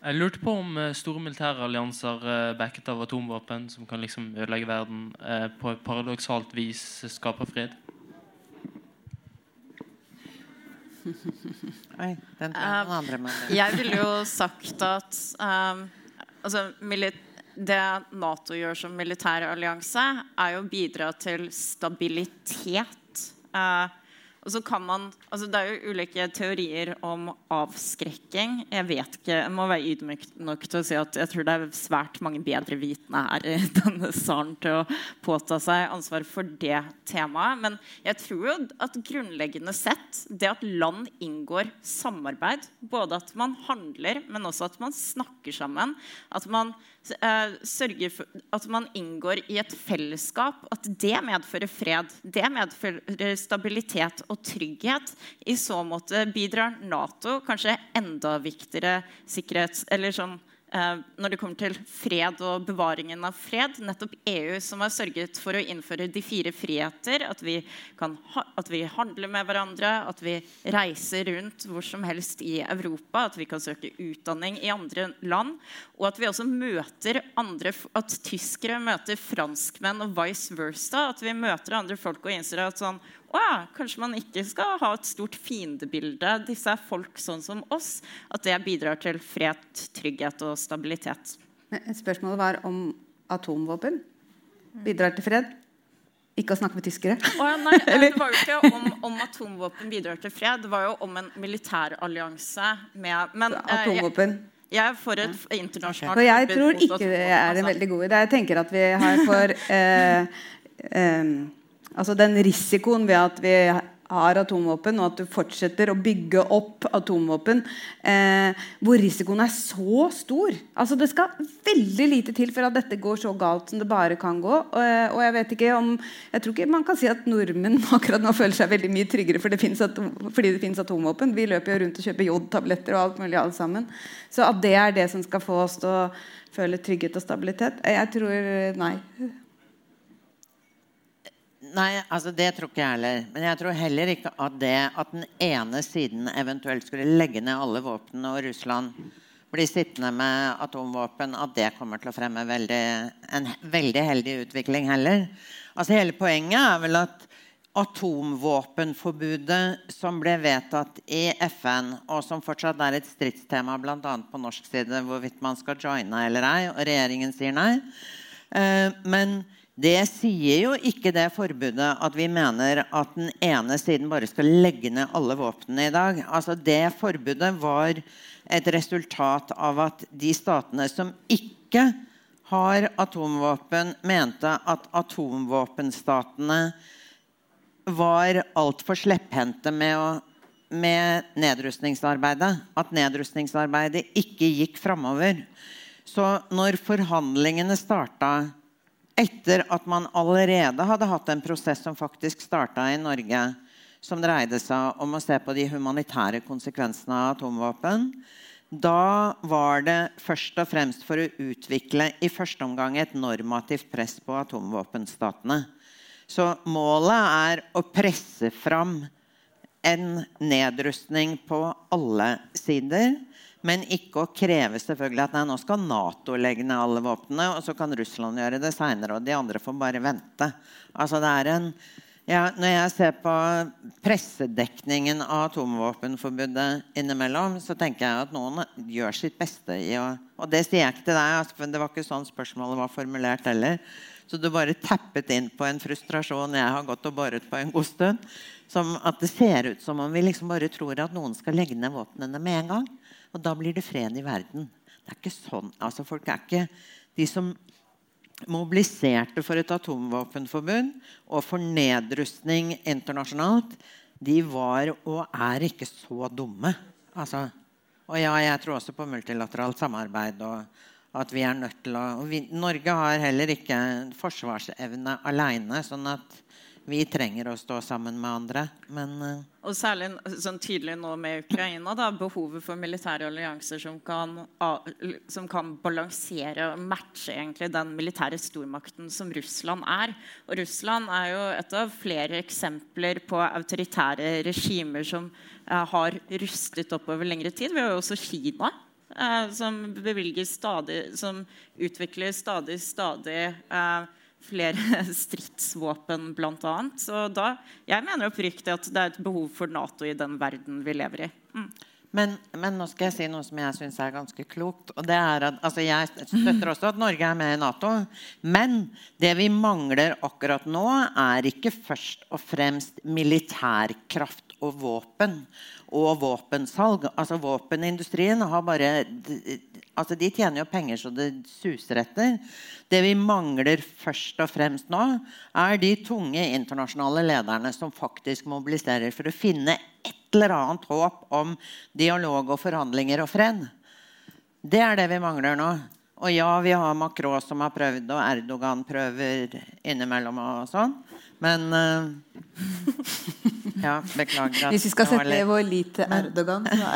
Jeg lurte på om eh, store militære allianser eh, backet av atomvåpen som kan liksom ødelegge verden, eh, på et paradoksalt vis skaper fred. Oi, den um, andre Jeg ville jo sagt at um, altså, det Nato gjør som militær allianse, er jo å bidra til stabilitet. Uh, og så kan man, altså Det er jo ulike teorier om avskrekking. Jeg vet ikke, jeg må være ydmyk nok til å si at jeg tror det er svært mange bedre vitende her i denne salen til å påta seg ansvar for det temaet. Men jeg tror jo at grunnleggende sett, det at land inngår samarbeid, både at man handler, men også at man snakker sammen, at man sørger for at man inngår i et fellesskap, at det medfører fred. Det medfører stabilitet og trygghet. I så måte bidrar Nato kanskje enda viktigere sikkerhets... Eller sånn Eh, når det kommer til fred og bevaringen av fred. Nettopp EU som har sørget for å innføre de fire friheter. At vi, kan at vi handler med hverandre, at vi reiser rundt hvor som helst i Europa. At vi kan søke utdanning i andre land. Og at vi også møter andre, at tyskere møter franskmenn og vice versa. At vi møter andre folk og innser at sånn, ja, kanskje man ikke skal ha et stort fiendebilde. Disse er folk sånn som oss. At det bidrar til fred, trygghet og stabilitet. Men Spørsmålet var om atomvåpen bidrar til fred. Ikke å snakke med tyskere? Oh, ja, nei, det var jo ikke om, om, atomvåpen bidrar til fred. Det var jo om en militærallianse med men, Atomvåpen. Jeg, jeg er for et internasjonalt For jeg tror ikke det er en altså. veldig god idé. Jeg tenker at vi har for eh, eh, Altså den risikoen ved at vi har atomvåpen, og at du fortsetter å bygge opp atomvåpen eh, hvor risikoen er så stor. Altså Det skal veldig lite til for at dette går så galt som det bare kan gå. Og, eh, og Jeg vet ikke om, jeg tror ikke man kan si at nordmenn akkurat nå føler seg veldig mye tryggere for det atom, fordi det finnes atomvåpen. Vi løper jo rundt og kjøper jodtabletter og alt mulig alle sammen. Så at det er det som skal få oss til å føle trygghet og stabilitet, jeg tror nei. Nei, altså det tror ikke jeg heller. Men jeg tror heller ikke at det at den ene siden eventuelt skulle legge ned alle våpnene og Russland blir sittende med atomvåpen, at det kommer til å fremme veldig, en veldig heldig utvikling heller. Altså Hele poenget er vel at atomvåpenforbudet som ble vedtatt i FN, og som fortsatt er et stridstema bl.a. på norsk side, hvorvidt man skal joine eller ei, og regjeringen sier nei. Uh, men det sier jo ikke det forbudet at vi mener at den ene siden bare skal legge ned alle våpnene i dag. Altså Det forbudet var et resultat av at de statene som ikke har atomvåpen, mente at atomvåpenstatene var altfor slepphendte med, med nedrustningsarbeidet. At nedrustningsarbeidet ikke gikk framover. Så når forhandlingene starta etter at man allerede hadde hatt en prosess som faktisk starta i Norge, som dreide seg om å se på de humanitære konsekvensene av atomvåpen. Da var det først og fremst for å utvikle i første omgang et normativt press på atomvåpenstatene. Så målet er å presse fram en nedrustning på alle sider. Men ikke å kreve selvfølgelig at nei, nå skal Nato legge ned alle våpnene, og så kan Russland gjøre det seinere, og de andre får bare vente. Altså det er en, ja, når jeg ser på pressedekningen av atomvåpenforbudet innimellom, så tenker jeg at noen gjør sitt beste i å Og det sier jeg ikke til deg, altså, det var ikke sånn spørsmålet var formulert heller. Så du bare tappet inn på en frustrasjon jeg har gått og boret på en god stund. Som at det ser ut som om vi liksom bare tror at noen skal legge ned våpnene med en gang. Og da blir det fred i verden. Det er ikke sånn. Altså, folk er ikke De som mobiliserte for et atomvåpenforbund og for nedrustning internasjonalt, de var og er ikke så dumme. Altså, og ja, jeg tror også på multilateralt samarbeid. og at vi er nødt til å vi, Norge har heller ikke forsvarsevne aleine. Sånn at vi trenger å stå sammen med andre. Men, uh... og særlig sånn tydelig nå med Ukraina, da, behovet for militære allianser som kan, som kan balansere og matche egentlig den militære stormakten som Russland er. Og Russland er jo et av flere eksempler på autoritære regimer som uh, har rustet opp over lengre tid. Vi har jo også Kina. Uh, som stadig Som utvikler stadig, stadig flere stridsvåpen, bl.a. Så da, jeg mener oppriktig at det er et behov for Nato i den verden vi lever i. Mm. Men, men, nå skal jeg si noe som jeg syns er ganske klokt. og det er at, altså Jeg støtter også at Norge er med i Nato. Men det vi mangler akkurat nå, er ikke først og fremst militærkraft og våpen og våpensalg. Altså Våpenindustrien har bare altså De tjener jo penger så det suser etter. Det vi mangler først og fremst nå, er de tunge internasjonale lederne som faktisk mobiliserer for å finne et eller annet håp om dialog og forhandlinger og fred. Det er det vi mangler nå. Og ja, vi har Macron som har prøvd, og Erdogan prøver innimellom. og sånn. Men uh, Ja, beklager. Hvis vi skal sette vår lit til Erdogan, så,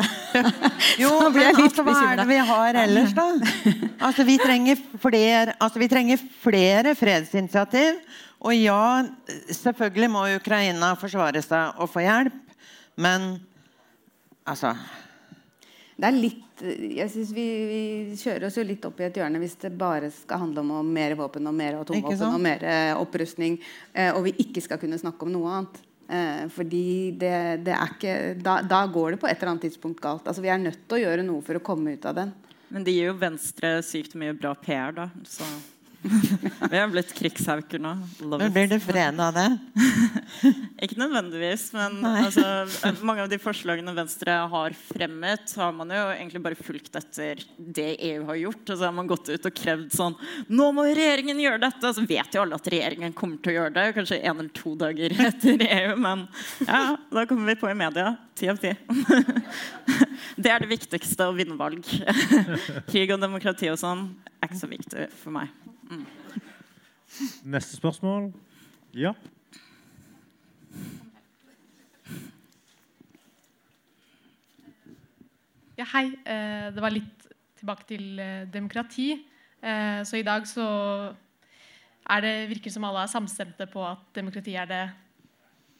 jo, så blir jeg litt altså, Hva er det vi har ellers, da? Altså, vi trenger flere, altså, vi trenger flere fredsinitiativ. Og ja, selvfølgelig må Ukraina forsvare seg og få hjelp. Men altså det er litt jeg synes vi, vi, kjører oss jo litt opp i et hjørne hvis det bare skal handle om mer våpen og mer atomvåpen og mer eh, opprustning, eh, og vi ikke skal kunne snakke om noe annet. Eh, fordi det, det er ikke da, da, går det på et eller annet tidspunkt galt. Altså Vi er nødt til å gjøre noe for å komme ut av den. Men det gir jo Venstre sykt mye bra PR, da. Så Vi har blitt krigshauker nå. Men blir det fred av det? Ikke nødvendigvis, men altså, mange av de forslagene Venstre har fremmet, har man jo egentlig bare fulgt etter det EU har gjort. Og så har man gått ut og krevd sånn Nå må regjeringen gjøre dette! Så vet jo alle at regjeringen kommer til å gjøre det. Kanskje en eller to dager etter EU, men ja, da kommer vi på i media. Ti av ti. Det er det viktigste å vinne valg. Krig og demokrati og sånn er ikke så viktig for meg. Mm. Neste spørsmål. Ja. Ja, hei. Eh, det var litt tilbake til eh, demokrati. Eh, så i dag så er det, virker som alle er samstemte på at demokrati er det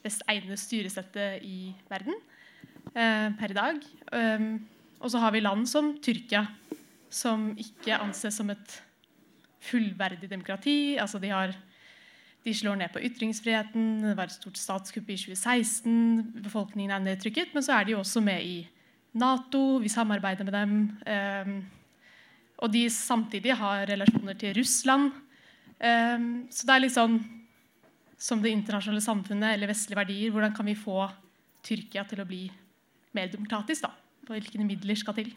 best egnede styresettet i verden per i dag. Og så har vi land som Tyrkia, som ikke anses som et fullverdig demokrati. Altså de, har, de, slår ned på ytringsfriheten. Det var et stort statskupp i 2016. Befolkningen er nedtrykket. Men så er de også med i Nato. Vi samarbeider med dem. Um, og de samtidig har relasjoner til Russland. Um, så det er litt sånn som det internasjonale samfunnet eller vestlige verdier. Hvordan kan vi få Tyrkia til å bli mer demokratisk? da? Hvilke midler skal til?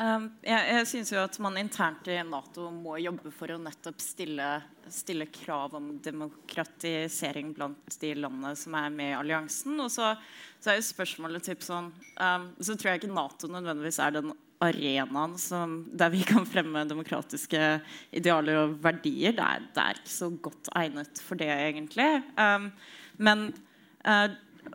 Um, jeg jeg syns jo at man internt i Nato må jobbe for å nettopp stille, stille, krav om demokratisering blant de landene som er med i alliansen. Og så, så er jo spørsmålet typ sånn um, Så tror jeg ikke Nato nødvendigvis er den arenaen som, der vi kan fremme demokratiske idealer og verdier. Det er, det er ikke så godt egnet for det, egentlig. Um, men uh,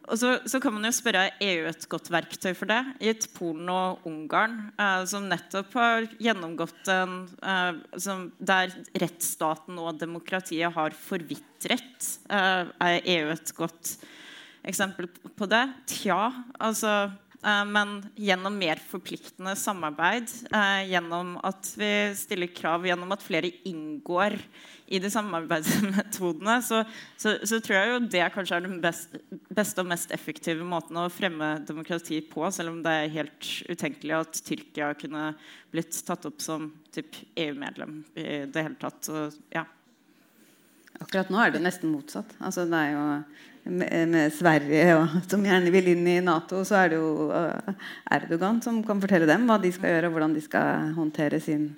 og så, så, kan man jo spørre er EU et godt verktøy for det. Gitt Polen og Ungarn, eh, som nettopp har gjennomgått en eh, som, Der rettsstaten og demokratiet har forvitret. Eh, er EU et godt eksempel på det? Tja, altså men gjennom mer forpliktende samarbeid, eh, gjennom at vi stiller krav, gjennom at flere inngår i de samarbeidsmetodene, så, så, så, tror jeg jo det kanskje er den beste, beste og mest effektive måten å fremme demokrati på, selv om det er helt utenkelig at Tyrkia kunne blitt tatt opp som EU-medlem i det hele tatt. Så, ja. Akkurat nå er det nesten motsatt. Altså, det er jo med, Sverige, og, som gjerne vil inn i Nato, så er det jo uh, Erdogan som kan fortelle dem hva de skal gjøre, og hvordan de skal håndtere sin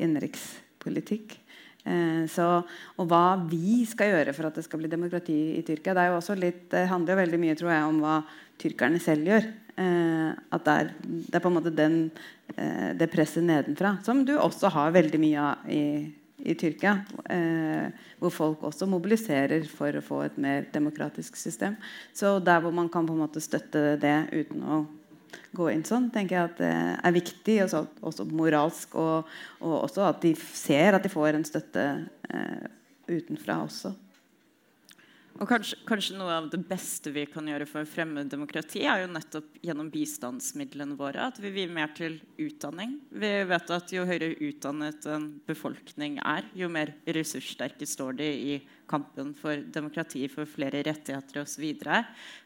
innenrikspolitikk. Eh, så, og hva vi skal gjøre for at det skal bli demokrati i Tyrkia. Det, er jo også litt, det handler jo veldig mye tror jeg, om hva tyrkerne selv gjør. Eh, at det er, det er, på en måte den, eh, det presset nedenfra som du også har veldig mye av i, i Tyrkia. Eh, hvor folk også mobiliserer for å få et mer demokratisk system. Så der hvor man kan på en måte støtte det uten å gå inn sånn, tenker jeg at det er viktig, også, også moralsk. Og, og, også at de ser at de får en støtte eh, utenfra også. Og kanskje, kanskje, noe av det beste vi kan gjøre for å fremme demokrati, er jo nettopp gjennom bistandsmidlene våre. At vi vil mer til utdanning. Vi vet at jo høyere utdannet en befolkning er, jo mer ressurssterke står de i kampen for demokrati, for flere rettigheter osv. Og,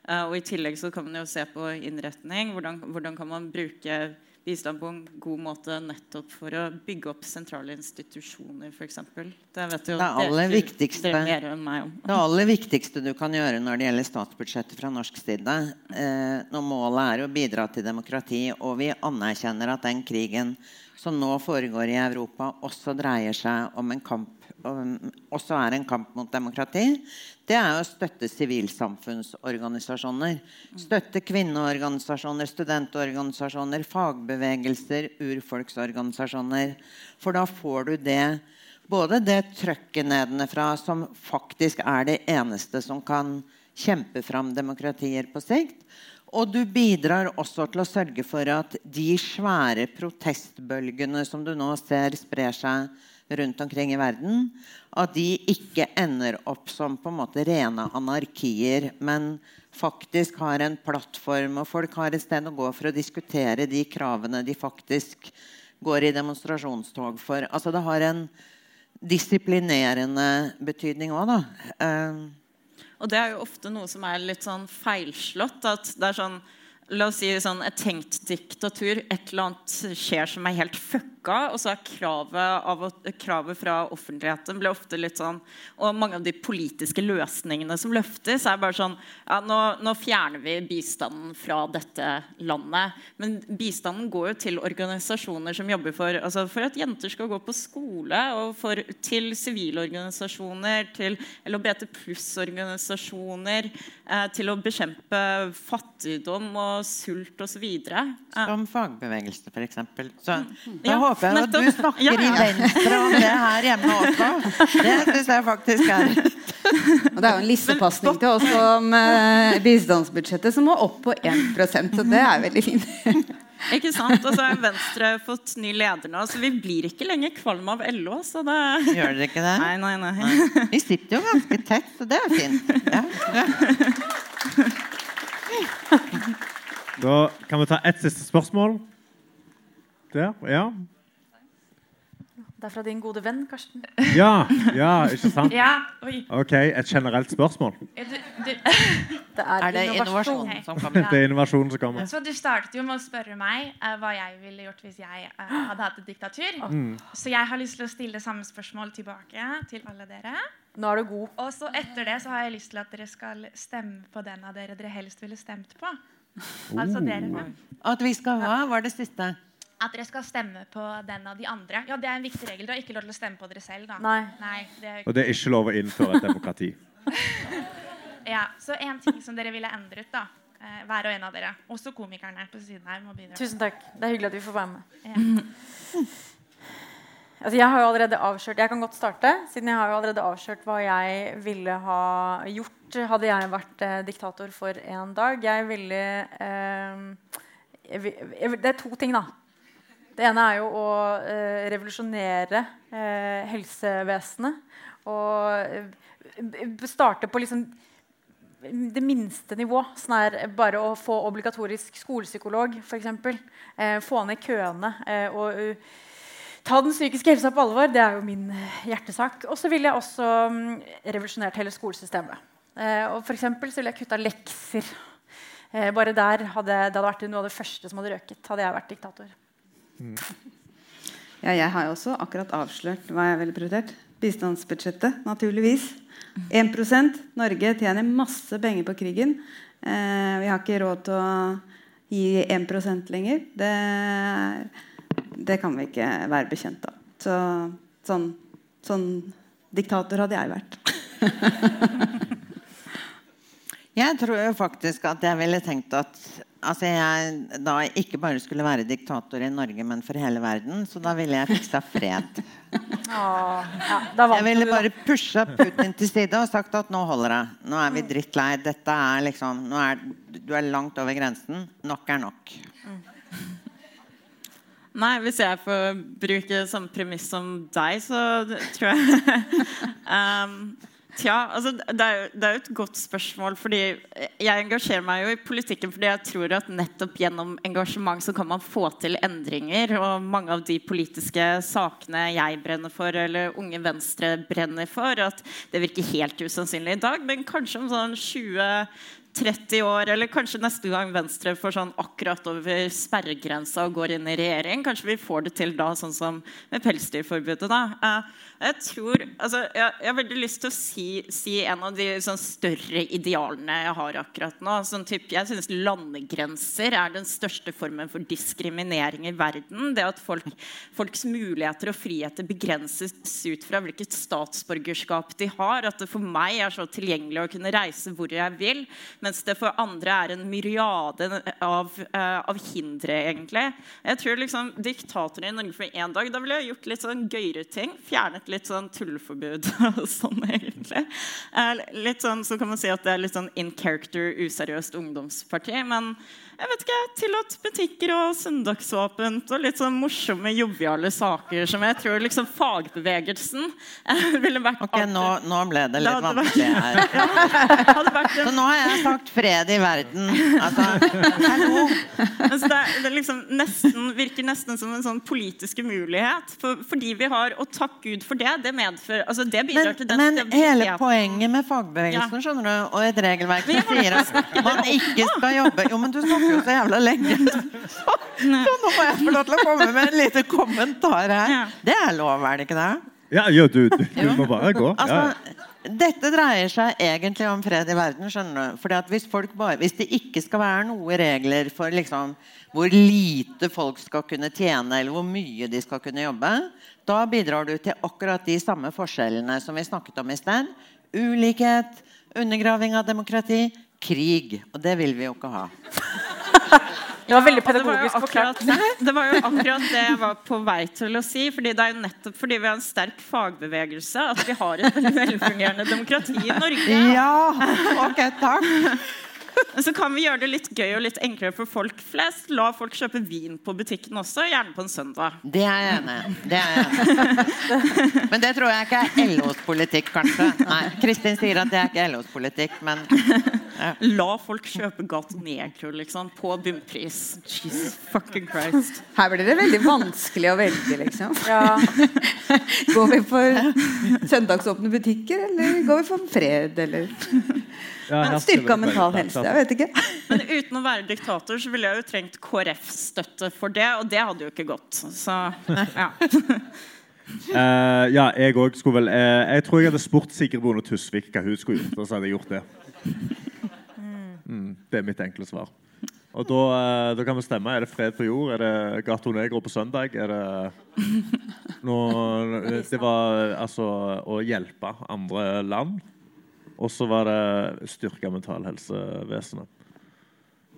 eh, og I tillegg så kan man jo se på innretning. Hvordan, hvordan kan man bruke bistand på en god måte nettopp for å bygge opp sentrale institusjoner, f.eks. Det vet jo det aller, viktigste, det aller viktigste du kan gjøre når det gjelder statsbudsjettet fra norsk side, eh, når målet er å bidra til demokrati, og vi anerkjenner at den krigen som nå foregår i Europa, også dreier seg om en kamp også er en kamp mot demokrati, det er å støtte sivilsamfunnsorganisasjoner. Støtte kvinneorganisasjoner, studentorganisasjoner, fagbevegelser, urfolksorganisasjoner. For da får du det både det trøkket nedenfra, som faktisk er det eneste som kan kjempe fram demokratier på sikt. Og du bidrar også til å sørge for at de svære protestbølgene som du nå ser sprer seg rundt omkring i verden, at de ikke ender opp som på en måte rene anarkier, men faktisk har en plattform, og folk har et sted å gå for å diskutere de kravene de faktisk går i demonstrasjonstog for. Altså det har en disiplinerende betydning òg, da. Uh, og det er jo ofte noe som er litt sånn feilslått. at det er sånn La oss si sånn, et tenkt diktatur. Et eller annet skjer som er helt fucka boka, og så er kravet, av, kravet fra offentligheten ble ofte litt sånn Og mange av de politiske løsningene som løftes, er bare sånn ja, nå, nå fjerner vi bistanden fra dette landet. Men bistanden går jo til organisasjoner som jobber for, altså for at jenter skal gå på skole, og for, til sivile organisasjoner, til LHBT pluss-organisasjoner, eh, til å bekjempe fattigdom og sult osv. Som fagbevegelse, f.eks. Så da ja, håper jeg at du snakker ja, ja. i Venstre om det her hjemme også. Det syns jeg faktisk er Og Det er jo en lissepasning til oss om eh, bistandsbudsjettet som må opp på 1 så det er veldig fint. Ikke sant? Og så har Venstre fått ny leder nå, så vi blir ikke lenger kvalm av LO. Så det... Gjør dere ikke det? Nei, nei, nei. nei. Vi sitter jo ganske tett, så det er fint. Ja. Da kan vi ta ett siste spørsmål. Der. Ja. Det er fra din gode venn, Karsten. Ja, ja ikke sant? ja, ok, Et generelt spørsmål. Du, du, det er, er det innovasjon som kommer? det er innovasjon som kommer. Så Du startet jo med å spørre meg uh, hva jeg ville gjort hvis jeg uh, hadde hatt et diktatur. Mm. Så jeg har lyst til å stille samme spørsmål tilbake til alle dere. Nå er du god. Og så etter det så har jeg lyst til at dere skal stemme på den av dere dere helst ville stemt på. Altså dere. At vi skal hva? Var det siste? At dere skal stemme på den av de andre. Ja, Det er en viktig regel. Dere har ikke lov til å stemme på dere selv. da. Nei. Nei det er... Og det er ikke lov å innføre et demokrati. ja, Så en ting som dere ville endret, da. Eh, hver og en av dere. Også komikerne på siden her. må bidra. Tusen takk. Det er hyggelig at vi får være med. Ja. Altså, jeg har jo allerede avslørt Jeg kan godt starte, siden jeg har jo allerede avslørt hva jeg ville ha gjort hadde jeg vært eh, diktator for en dag. Jeg ville eh, jeg, jeg, Det er to ting, da. Det ene er jo å eh, revolusjonere eh, helsevesenet. Og eh, starte på liksom det minste nivå. Sånn er bare å få obligatorisk skolepsykolog, f.eks. Eh, få ned køene. Eh, og uh, ta den psykiske helsa på alvor. Det er jo min eh, hjertesak. Og så ville jeg også um, revolusjonert hele skolesystemet. Eh, og for så ville jeg kutta lekser. Eh, bare der hadde, Det hadde vært noe av det første som hadde røket. hadde jeg vært diktator. Mm. Ja, jeg har jo også akkurat avslørt hva jeg ville prioritert. Bistandsbudsjettet, naturligvis. 1% Norge tjener masse penger på krigen. Eh, vi har ikke råd til å gi 1 lenger. Det det kan vi ikke være bekjent av. Så, sånn, sånn diktator hadde jeg vært. jeg tror jo faktisk at jeg ville tenkt at altså jeg da ikke bare skulle være diktator i Norge, men for hele verden. Så da ville jeg fiksa fred. Åh, ja, jeg ville bare pusha Putin til side og sagt at nå holder det. Nå er vi drittlei. Dette er liksom er, Du er langt over grensen. Nok er nok. Mm. Nei, hvis jeg får bruke samme premiss som deg, så tror jeg um, Tja, altså, det, er jo, det er jo et godt spørsmål. fordi Jeg engasjerer meg jo i politikken fordi jeg tror at nettopp gjennom engasjement så kan man få til endringer. Og mange av de politiske sakene jeg brenner for, eller Unge Venstre brenner for, at det virker helt usannsynlig i dag, men kanskje om sånn 20 30 år, eller kanskje neste gang Venstre får sånn akkurat over sperregrensa og går inn i regjering. Kanskje vi får det til da, sånn som med pelsdyrforbudet. da. Uh, jeg tror, altså, jeg, jeg, har veldig lyst til å si, si en av de sånn, større idealene jeg har akkurat nå. Sånn, typ, jeg synes Landegrenser er den største formen for diskriminering i verden. Det at folk, folks muligheter og friheter begrenses ut fra hvilket statsborgerskap de har. At det for meg er så tilgjengelig å kunne reise hvor jeg vil, mens det for andre er en myriade av, uh, av hindre. egentlig. Jeg tror liksom diktatoren i Norge for én dag Da ville jeg gjort litt sånn gøyere ting. Fjernet litt sånn tulleforbud og sånn, egentlig. Litt sånn, Så kan man si at det er litt sånn in character, useriøst ungdomsparti. Men jeg vet ikke, tillatt butikker og søndagsåpent og litt sånn morsomme, joviale saker som jeg tror liksom fagbevegelsen ville vært Ok, nå, nå, ble det litt det vanskelig her. ja, Så nå har jeg sagt fred i verden. Altså, hallo! Altså, det, det liksom nesten, virker nesten som en sånn politisk umulighet. For, fordi vi har Og takk Gud for det. Det medfører altså det bidrar men, til den Men hele poenget med fagbevegelsen ja. skjønner du, og et regelverk som sier at man ikke skal jobbe Jo, men du snakker snakker jo så jævla lenge. Så, så nå må jeg få lov til å komme med en liten kommentar her. Det er lov, er det ikke det? Ja, ja du, du, du må bare gå. Altså, dette dreier seg egentlig om fred i verden. skjønner du? Fordi at hvis, bare, hvis det ikke skal være noen regler for liksom, hvor lite folk skal kunne tjene, eller hvor mye de skal kunne jobbe, da bidrar du til akkurat de samme forskjellene som vi snakket om i sted. Ulikhet, undergraving av demokrati, krig. Og det vil vi jo ikke ha. Det var veldig pedagogisk forklart. Det var jo akkurat det jeg var på vei til å si. fordi Det er jo nettopp fordi vi har en sterk fagbevegelse at vi har et velfungerende demokrati i Norge. Ja, ok, takk. Så kan vi gjøre det litt gøy og litt enklere for folk flest. La folk kjøpe vin på butikken også, gjerne på en søndag. Det er jeg enig i. Men det tror jeg ikke er LOs politikk, kanskje. Nei, Kristin sier at det er ikke LOs politikk, men. La folk kjøpe Gato Negro liksom, på bunnpris. Jesus fucking Christ. Her blir det veldig vanskelig å velge, liksom. Ja. Går vi for søndagsåpne butikker, eller går vi for fred, eller ja, Styrka mental helse. Jeg vet ikke. Men uten å være diktator så ville jeg jo trengt KrF-støtte for det, og det hadde jo ikke gått. Så ja. uh, ja, jeg òg skulle vel uh, Jeg tror jeg hadde spurt Sigrid Bonde Tusvik hva hun skulle gjort, og så hadde jeg gjort det. Mm, det er mitt enkle svar. Og da, uh, da, kan vi stemme. Er det fred på jord? Er det Gato Negro på søndag? Er det noe Det var altså å hjelpe andre land. Og så var det styrka mentalhelsevesenet.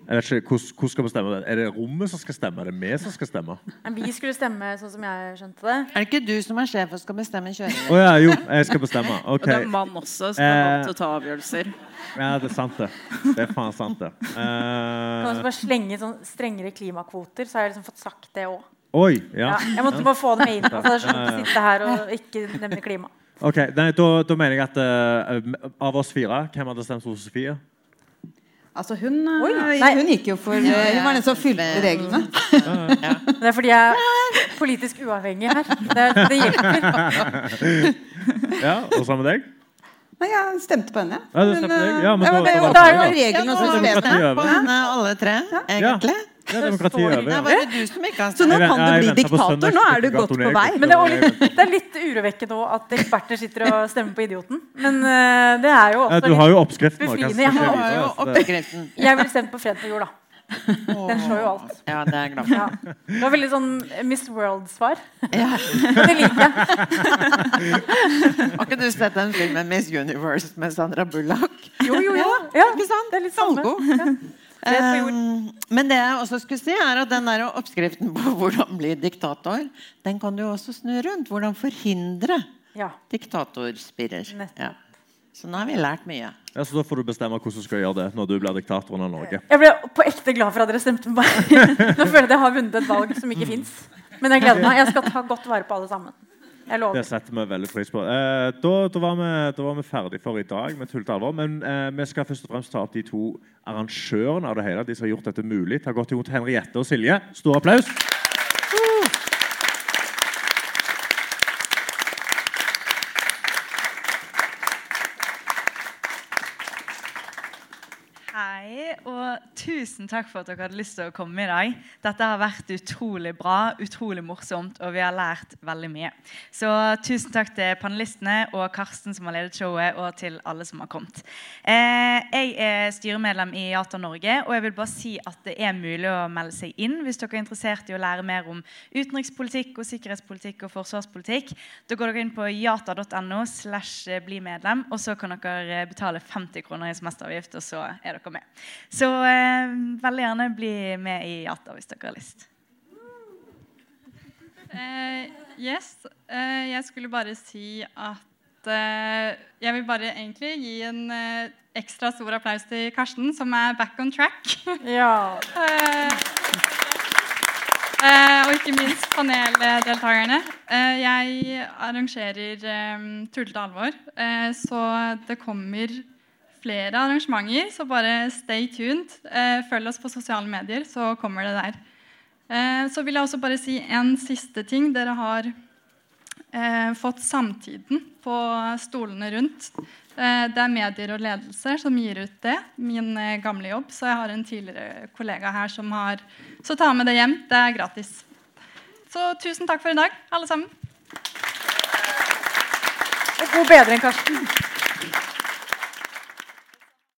Jeg vet ikke, Hvordan skal vi stemme? Er det rommet som skal stemme? Er det vi som skal stemme? Vi skulle stemme sånn som jeg skjønte det. Er det ikke du som er sjef og skal bestemme kjøringen? Oh, ja, jo, jeg skal bestemme. Okay. Og det er mann også som er vant til å ta avgjørelser. Ja, det er sant, det. Det er faen sant, det. Uh... Kan vi bare slenge sånn strengere klimakvoter, så har jeg liksom fått sagt det òg. Oi, ja. ja. Jeg måtte bare få det med inn. Altså, jeg skjønte å sitte her og ikke nevne klima. Ok, nei, da, da, mener jeg at uh, av oss fire, hvem hadde stemt for Sofie? Altså hun, eh, Oi, hun gikk jo for ja, Hun var den som fylte reglene. Ja. Det er fordi jeg er politisk uavhengig her. Det, det hjelper. ja, Og sammen med deg? Nei, jeg stemte på henne. Ja, du stemte deg. Ja, men ja, da, da, er jo reglene som spesielle. På henne alle tre, egentlig. Det er demokrati over. Ja. Det du som ikke Så nå kan du bli diktator. Nå er du godt på vei. Men det er, litt, det er litt urovekkende nå at eksperter sitter og stemmer på Idioten. Men uh, det er jo også Du har jo oppskriften. Befriende. Jeg, har jo oppskriften. jeg ville stemt på Fred på jord, da. Den slår jo alt. Ja, Det er jeg glad for. Ja. Det var veldig sånn Miss World-svar. Ja. det liker jeg. Har ikke du sett den filmen Miss Universe med Sandra Bullock? Jo, jo, jo. Ja, ikke sant? Det er litt samme. Um, men det jeg også skulle si er at den der oppskriften på hvordan bli diktator, den kan du også snu rundt. Hvordan forhindre ja. diktatorspirer. Ja. Så nå har vi lært mye. Ja, så Da får du bestemme hvordan du skal gjøre det når du blir diktatoren av Norge. Jeg ble på ekte glad for at dere stemte på meg. Nå føler jeg at jeg har vunnet et valg som ikke fins. Men jeg gleder meg. Jeg skal ta godt vare på alle sammen. Det setter vi veldig pris på. Eh, da, da, var vi, da, var vi, ferdig for i dag med Tull alvor. Men eh, vi skal først og fremst ta opp de to arrangørene av det hele. De som har gjort dette mulig. Ta godt imot Henriette og Silje. Stor applaus. Tusen takk for at dere hadde lyst til å komme i dag. Dette har vært utrolig bra, utrolig morsomt, og vi har lært veldig mye. Så tusen takk til panelistene og Karsten som har ledet showet, og til alle som har kommet. Eh, jeg er styremedlem i Jata Norge, og jeg vil bare si at det er mulig å melde seg inn hvis dere er interessert i å lære mer om utenrikspolitikk og sikkerhetspolitikk og forsvarspolitikk. Da går dere inn på jata.no slash bli medlem, og så kan dere betale 50 kroner i semesteravgift, og så er dere med. Så eh, veldig gjerne bli med i Jata hvis dere har lyst. Uh, yes. Uh, jeg skulle bare si at uh, Jeg vil bare egentlig gi en ekstra stor applaus til Karsten, som er back on track. Ja. og ikke minst paneldeltakerne. jeg arrangerer um, Tullete alvor, så det kommer flere arrangementer, så bare stay tuned. Eh, følg oss på sosiale medier, så kommer det der. Eh, så vil jeg også bare si en siste ting. Dere har eh, fått Samtiden på stolene rundt. Det er medier og ledelse som gir ut det. Min gamle jobb. Så jeg har en tidligere kollega her som har Så ta med det hjem. Det er gratis. Så tusen takk for i dag, alle sammen. Og god bedring, Karsten.